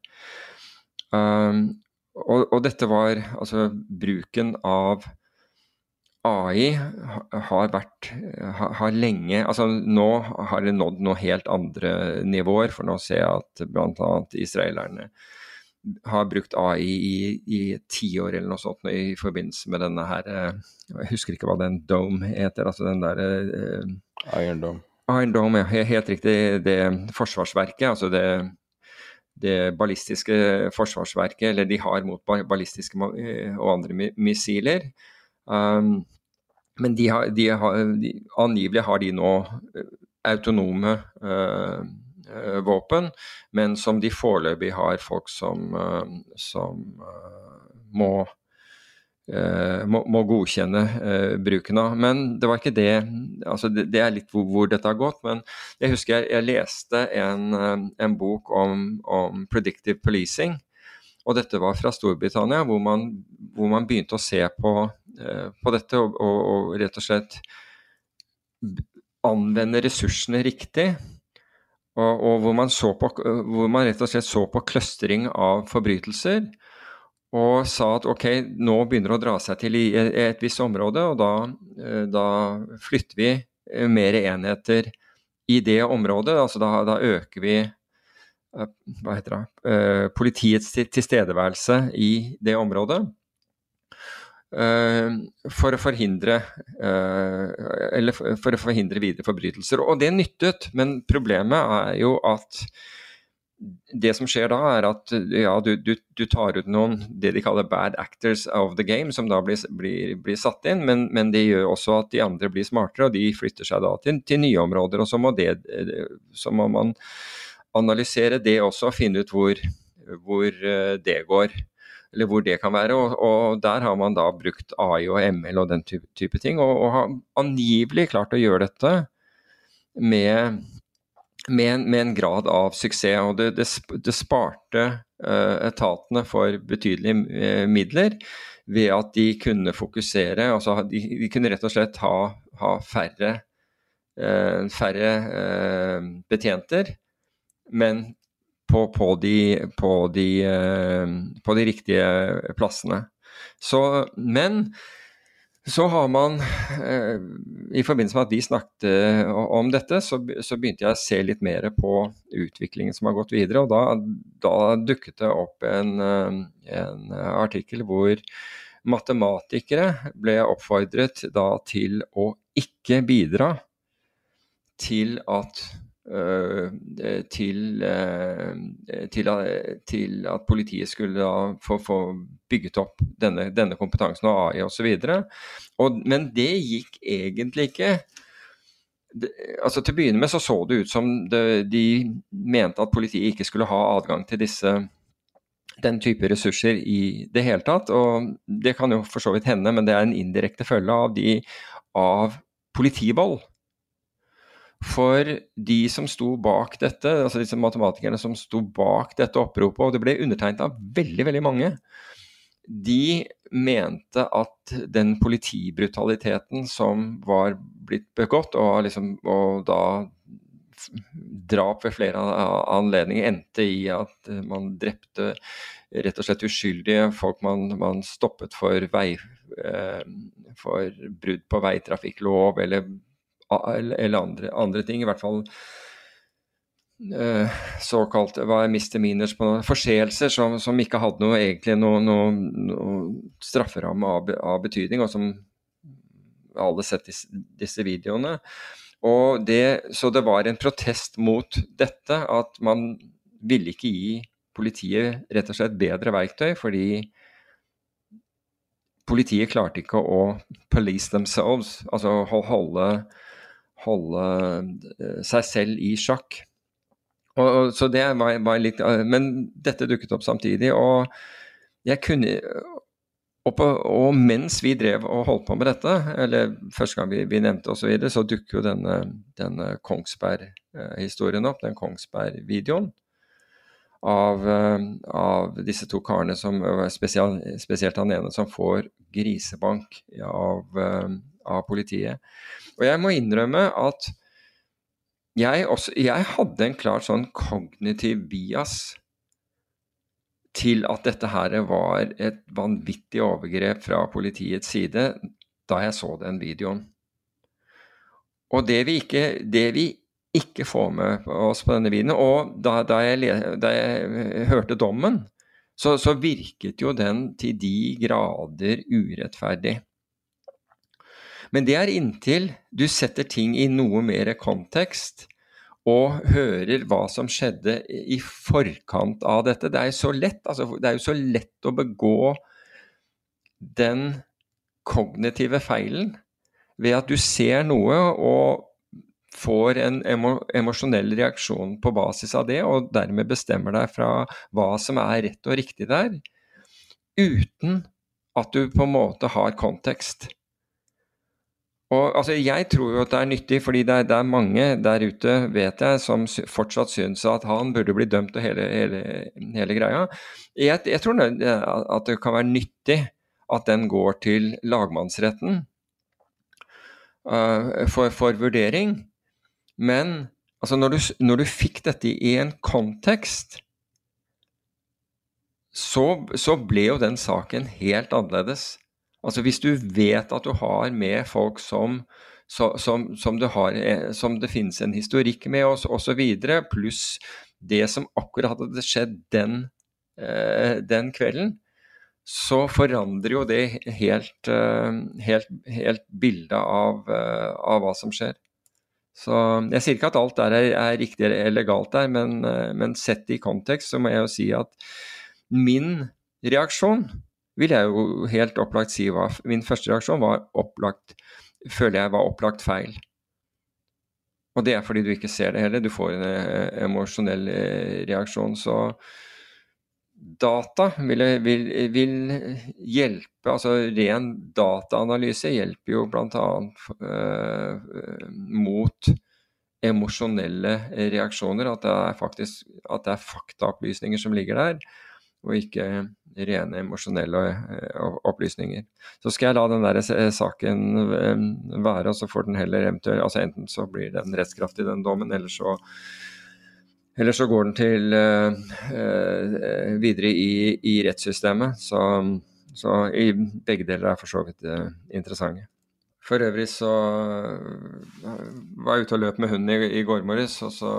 Um, og, og, dette var altså bruken av AI har vært har, har lenge Altså nå har det nådd noen helt andre nivåer, for nå ser jeg at bl.a. israelerne har brukt AI i, i tiår eller noe sånt i forbindelse med denne her eh, Jeg husker ikke hva den Dome heter, altså den der eh, Iron Dome. Iron Dome, ja. Helt riktig. Det forsvarsverket, altså det, det ballistiske forsvarsverket, eller de har mot ballistiske eh, og andre missiler. Um, men de har, de har, de, angivelig har de nå autonome uh, Eh, våpen, men som de foreløpig har folk som, uh, som uh, må må, må, godkjenne bruken av. Men det var ikke det altså det, det, er litt hvor, hvor, dette har gått. Men jeg husker jeg, jeg leste en, en bok om, om, predictive policing. Og dette var fra Storbritannia, hvor man, hvor man begynte å se på, uh, på dette og, og, og, rett og slett anvende ressursene riktig. Og, og hvor, man på, hvor, man rett og slett så på kløstring av forbrytelser. Og sa at ok, nå begynner det å dra seg til i et visst område, og da, eh, da flytter vi eh, mer enheter i det området. Altså da, da øker vi eh, hva heter det, politiets tilstedeværelse i det området. Eh, for å forhindre eh, for å forhindre videre forbrytelser. Og det nyttet, men problemet er jo at det som skjer da, er at ja, du, du, du, tar ut noen det de kaller bad actors of the game, som da blir, blir, blir satt inn, men, men, det gjør også at de andre blir smartere, og de flytter seg da til, til nye områder. Og så må, det, så må, man analysere det også og finne ut hvor, hvor eh, det går. eller hvor det kan være. Og, og, der har man da brukt AI og ML og den type, type ting, og, og, har angivelig klart å gjøre dette med, med, med en grad av suksess. Og det, det, det sparte uh, etatene for betydelige uh, midler ved at de kunne fokusere. altså De, de kunne rett og slett ha, ha færre, uh, færre betjenter, men på, på, de, på, de, på de riktige plassene. Så, men så har man, eh, i forbindelse med at vi snakket eh, om dette, så, begynte jeg å se litt mer på utviklingen som har gått videre. Og da, da dukket det opp en, eh, en, artikkel hvor matematikere ble oppfordret til å ikke bidra til at Eh, til, eh, til, til, at politiet skulle få, få bygget opp denne, denne kompetansen og AI osv. Men det gikk egentlig ikke. Altså Til å begynne med så så det ut som det, de mente at politiet ikke skulle ha adgang til disse den type ressurser i det hele tatt. Og det kan jo for så vidt hende, men det er en indirekte følge av, de, av politivold. For de som sto bak dette, altså disse matematikerne som sto bak dette oppropet, og det ble undertegnet av veldig, veldig mange, de mente at den politibrutaliteten som var blitt begått, og, liksom, og da drap ved flere anledninger endte i at man drepte rett og slett uskyldige folk man, man stoppet for, vei, eh, for brudd på veitrafikklov eller eller andre, andre ting. I hvert fall uh, såkalt hva er misdemeanors på forseelser som, som, ikke hadde noe, egentlig noe, noe, noe strafferamme av, av, betydning, og som alle sett disse, disse videoene. Og det, så det var en protest mot dette, at man ville ikke gi politiet rett og slett bedre verktøy, fordi politiet klarte ikke å police themselves, altså holde holde eh, seg selv i sjakk. Og, og, så det var, var, litt eh, Men dette dukket opp samtidig, og jeg kunne og, på, og, mens vi drev og holdt på med dette, eller første gang vi, vi nevnte osv., så, videre, så dukker jo denne, denne Kongsberg-historien opp, den Kongsberg-videoen. Av, eh, av, disse to karene, som, spesielt, spesielt han ene, som får grisebank av, av politiet. Og jeg må innrømme at jeg, også, jeg hadde en klart sånn kognitiv bias til at dette her var et vanvittig overgrep fra politiets side da jeg så den videoen. Og det vi ikke, det vi ikke få med oss på denne videoen, og da, da, jeg, da jeg, hørte dommen, så, så virket jo den til de grader urettferdig. Men det er inntil du setter ting i noe mer kontekst og hører hva som skjedde i forkant av dette. Det er så lett, altså, det er jo så lett å begå den kognitive feilen ved at du ser noe og får en emo emosjonell reaksjon på basis av det, og dermed bestemmer deg fra hva som er rett og riktig der, uten at du på en måte har kontekst. Og altså, Jeg tror jo at det er nyttig, fordi det er, det er, mange der ute, vet jeg, som fortsatt syns at han burde bli dømt og hele, hele, hele greia. Jeg, jeg, tror at det kan være nyttig at den går til lagmannsretten uh, for, for, vurdering. Men altså, når, du, når du fikk dette i en kontekst, så, så ble jo den saken helt annerledes. Altså Hvis du vet at du har med folk som, som, som, eh, som det finnes en historikk med osv., pluss det som akkurat hadde skjedd den, eh, den, kvelden, så forandrer jo det helt, eh, helt, helt bildet av, av, hva som skjer. Så Jeg sier ikke at alt der er, er riktig eller galt der, men, men sett i kontekst så må jeg jo si at min reaksjon vil jeg jo helt opplagt si var Min første reaksjon var opplagt Føler jeg var opplagt feil. Og det er fordi du ikke ser det heller. Du får en eh, emosjonell eh, reaksjon. Så data vil, vil, vil, hjelpe, altså ren dataanalyse hjelper jo bl.a. Uh, mot emosjonelle reaksjoner. At det er faktisk at det er faktaopplysninger som ligger der, og ikke rene emosjonelle uh, opplysninger. Så skal jeg la den der saken uh, være, og så får den heller eventuelt altså Enten så blir den rettskraftig, den dommen, eller så eller så går den til uh, uh, videre i, i, rettssystemet. Så, så, i begge deler er for så vidt uh, interessante. For øvrig så var jeg ute og løp med hunden i, i går morges, og så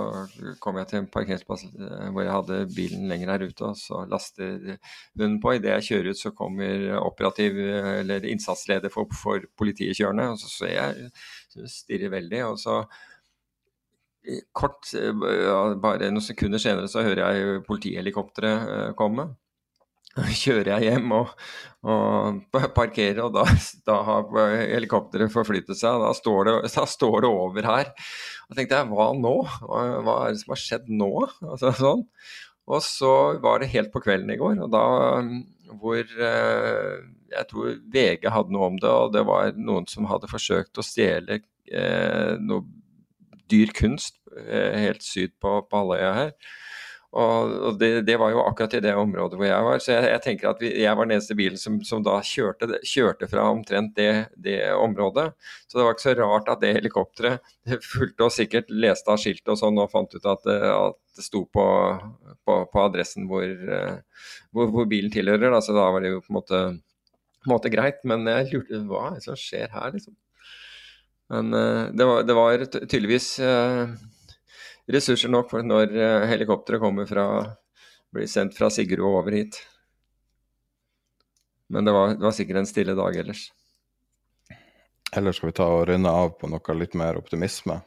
kom jeg til en parkeringsplass hvor jeg hadde bilen lenger her ute, og så laster hunden på. Idet jeg kjører ut, så kommer operativ eller innsatsleder for, for politiet kjørende, og så ser jeg stirrer veldig. og så kort, eh, bare noen sekunder senere så hører jeg politihelikopteret eh, komme. [laughs] Kjører jeg hjem og, og [laughs] parkerer, og da, da, har helikopteret forflyttet seg. Da står, det, da står det over her. Og tenkte jeg, hva nå? Hva, er det som har skjedd nå? Altså, sånn. Og så var det helt på kvelden i går, og da hvor eh, jeg tror VG hadde noe om det, og det var noen som hadde forsøkt å stjele eh, noe dyr kunst eh, helt syd på, på halvøya her. Og, det, det, var jo akkurat i det området hvor jeg var. Så jeg, jeg tenker at vi, jeg var den eneste bilen som, som da kjørte, kjørte, fra omtrent det, det, området. Så det var ikke så rart at det helikopteret [laughs] fulgte og sikkert leste av skiltet og sånn og fant ut at, at det sto på, på, på adressen hvor, eh, hvor, hvor, bilen tilhører. Da. Så da var det jo på en måte, måte greit. Men jeg lurte hva er det som skjer her, liksom. Men uh, det, var, det, var, tydeligvis uh, ressurser nok for når uh, helikopteret kommer fra blir sendt fra Sigurd og over hit. Men det var, det var sikkert en stille dag ellers. Eller skal vi ta og runde av på noe litt mer optimisme?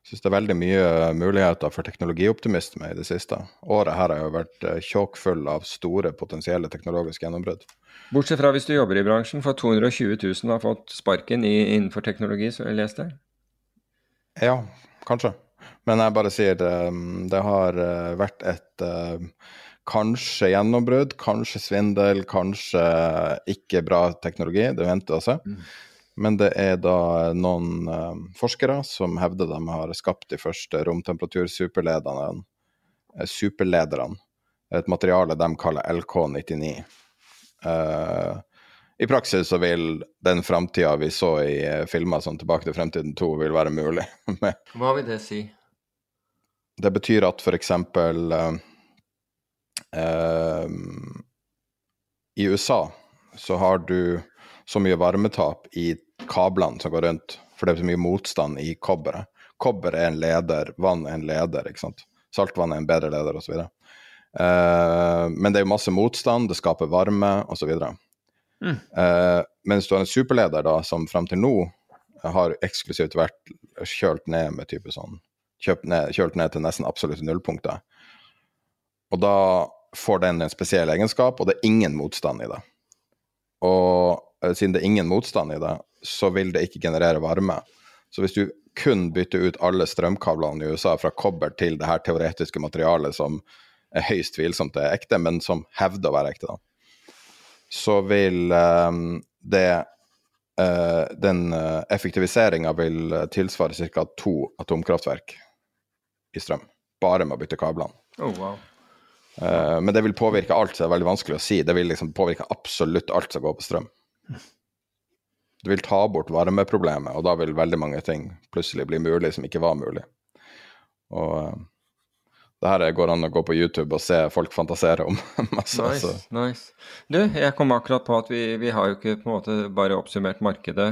Jeg syns det er veldig mye muligheter for teknologioptimisme i det siste. Året her har jo vært tjåkfull av store potensielle teknologiske gjennombrudd. Bortsett fra hvis du jobber i bransjen, for 220 000 har fått sparken i, innenfor teknologi, så jeg leste? Ja, kanskje. Men jeg bare sier det, det har eh, vært et kanskje gjennombrudd, kanskje svindel, kanskje ikke bra teknologi. Det venter å se. Mm. Men det er da noen uh, forskere som hevder de har skapt de første romtemperatursuperlederne. Superlederne. Et materiale de kaller LK99. Uh, I praksis så vil den framtida vi så i uh, filmer som Tilbake til fremtiden 2, vil være mulig. [laughs] Hva vil det si? Det betyr at for eksempel I USA så har du så mye varmetap i kablene som går rundt, for det er så mye motstand i kobberet. Kobber er en leder, vann er en leder, ikke sant. Saltvann er en bedre leder, osv. Uh, men det er jo masse motstand, det skaper varme osv. Mm. Uh, mens du har en superleder da, som frem til nå har eksklusivt vært kjølt ned med type sånn ned, Kjølt ned til nesten absolutte nullpunkter. Og da får den en spesiell egenskap, og det er ingen motstand i det. Og siden det er ingen motstand i det, så vil det ikke generere varme. Så hvis du kun bytter ut alle strømkablene i USA fra kobber til det her teoretiske materialet som er høyst tvilsomt er ekte, men som hevder å være ekte, da, så vil um, det uh, Den uh, effektiviseringa vil tilsvare ca. to atomkraftverk i strøm. Bare med å bytte kablene. Oh, wow. Uh, men det vil påvirke alt, så det er veldig vanskelig å si. Det vil liksom påvirke absolutt alt som går på strøm. Du vil ta bort varmeproblemet, og da vil veldig mange ting plutselig bli mulig som ikke var mulig. Og det her går an å gå på YouTube og se folk fantasere om [laughs] masse. Nice, altså. nice. Du, jeg kom akkurat på at vi, vi, har jo ikke på en måte bare oppsummert markedet.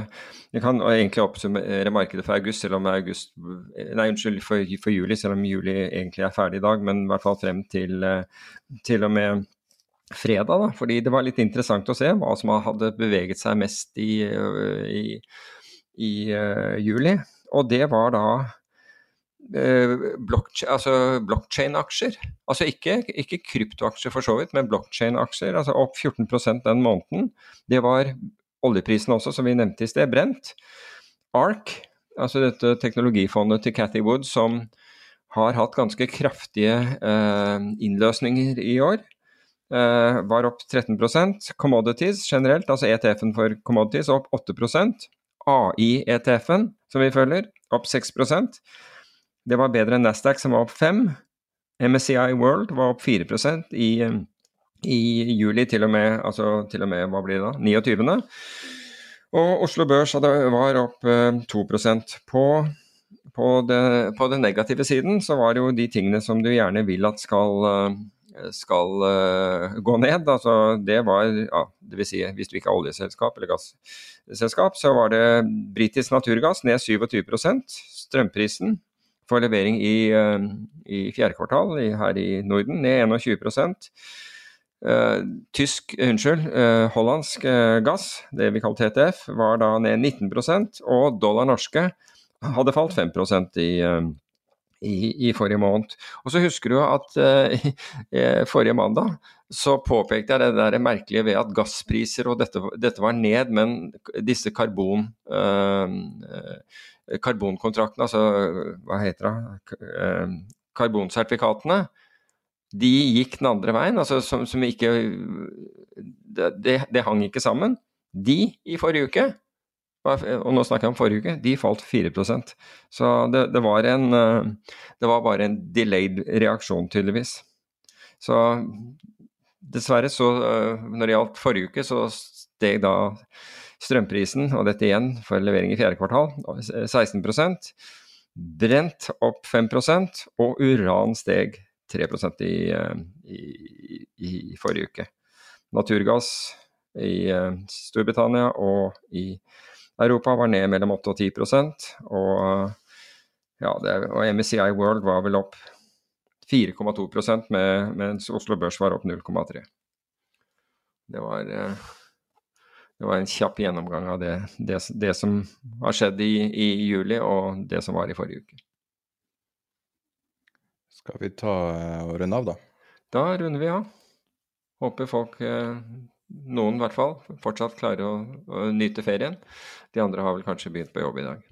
Vi kan egentlig oppsummere markedet for august, selv om august Nei, unnskyld, for, for, juli, selv om juli egentlig er ferdig i dag, men i hvert fall frem til, til og med fredag. da, fordi det var litt interessant å se hva som hadde beveget seg mest i, i, i uh, juli. Og det var da Eh, blockchain-aksjer. Altså ikke, ikke, kryptoaksjer for så vidt, men blockchain-aksjer. Altså opp 14% den måneden. Det var oljeprisen også, som vi nevnte i sted, brent. ARK, altså dette teknologifondet til Cathy Wood, som har hatt ganske kraftige eh, innløsninger i år. Eh, var opp 13% Commodities generelt, altså ETF-en for commodities, opp 8% AI-ETF-en, som vi følger, opp 6% Det var bedre enn Nasdaq, som var opp 5 MSCI World var opp 4% i, i juli, til og med, altså til og med hva blir det da, 29. Og Oslo Børs var opp 2% på på, det, på den negative siden så var det jo de tingene som du gjerne vil at skal, eh, skal uh, gå ned. Altså, det var, ja, det vil si hvis du ikke er oljeselskap eller gasselskap, så var det britisk naturgass ned 27% Strømprisen for levering i, uh, i fjerde kvartal i, her i Norden ned 21 Uh, tysk, unnskyld, hollandsk gass, det vi kaller TTF, var da ned 19% og dollar norske hadde falt 5% i, eh, i, i, forrige måned. Og så husker du at [laughs] eh, forrige mandag så påpekte jeg det der merkelige ved at gasspriser og dette, dette var ned, men disse karbon, eh, karbonkontraktene, altså hva heter det, karbonsertifikatene, de gikk den andre veien. altså som, som ikke det, det, det hang ikke sammen. De i forrige uke og nå snakker jeg om forrige uke, de falt 4% Så det, det, var en, eh, det var bare en delayed reaksjon, tydeligvis. Så dessverre, så eh, når det gjaldt forrige uke, så steg da strømprisen, og dette igjen for levering i fjerde kvartal, 16% Brent opp 5% og uran steg 3 i, i, i, i, forrige uke. Naturgass i Storbritannia og i Europa var ned mellom 8 og 10% og, ja, det, og MSCI World var vel opp 4,2% mens Oslo Børs var opp 0,3 det var, eh, det var en kjapp gjennomgang av det, det, det som har skjedd i, i, juli og det som var i forrige uke. Skal vi ta eh, og runde av, da? Da runder vi av. Håper folk eh, noen i hvert fall fortsatt klarer å, å, nyte ferien. De andre har vel kanskje begynt på jobb i dag.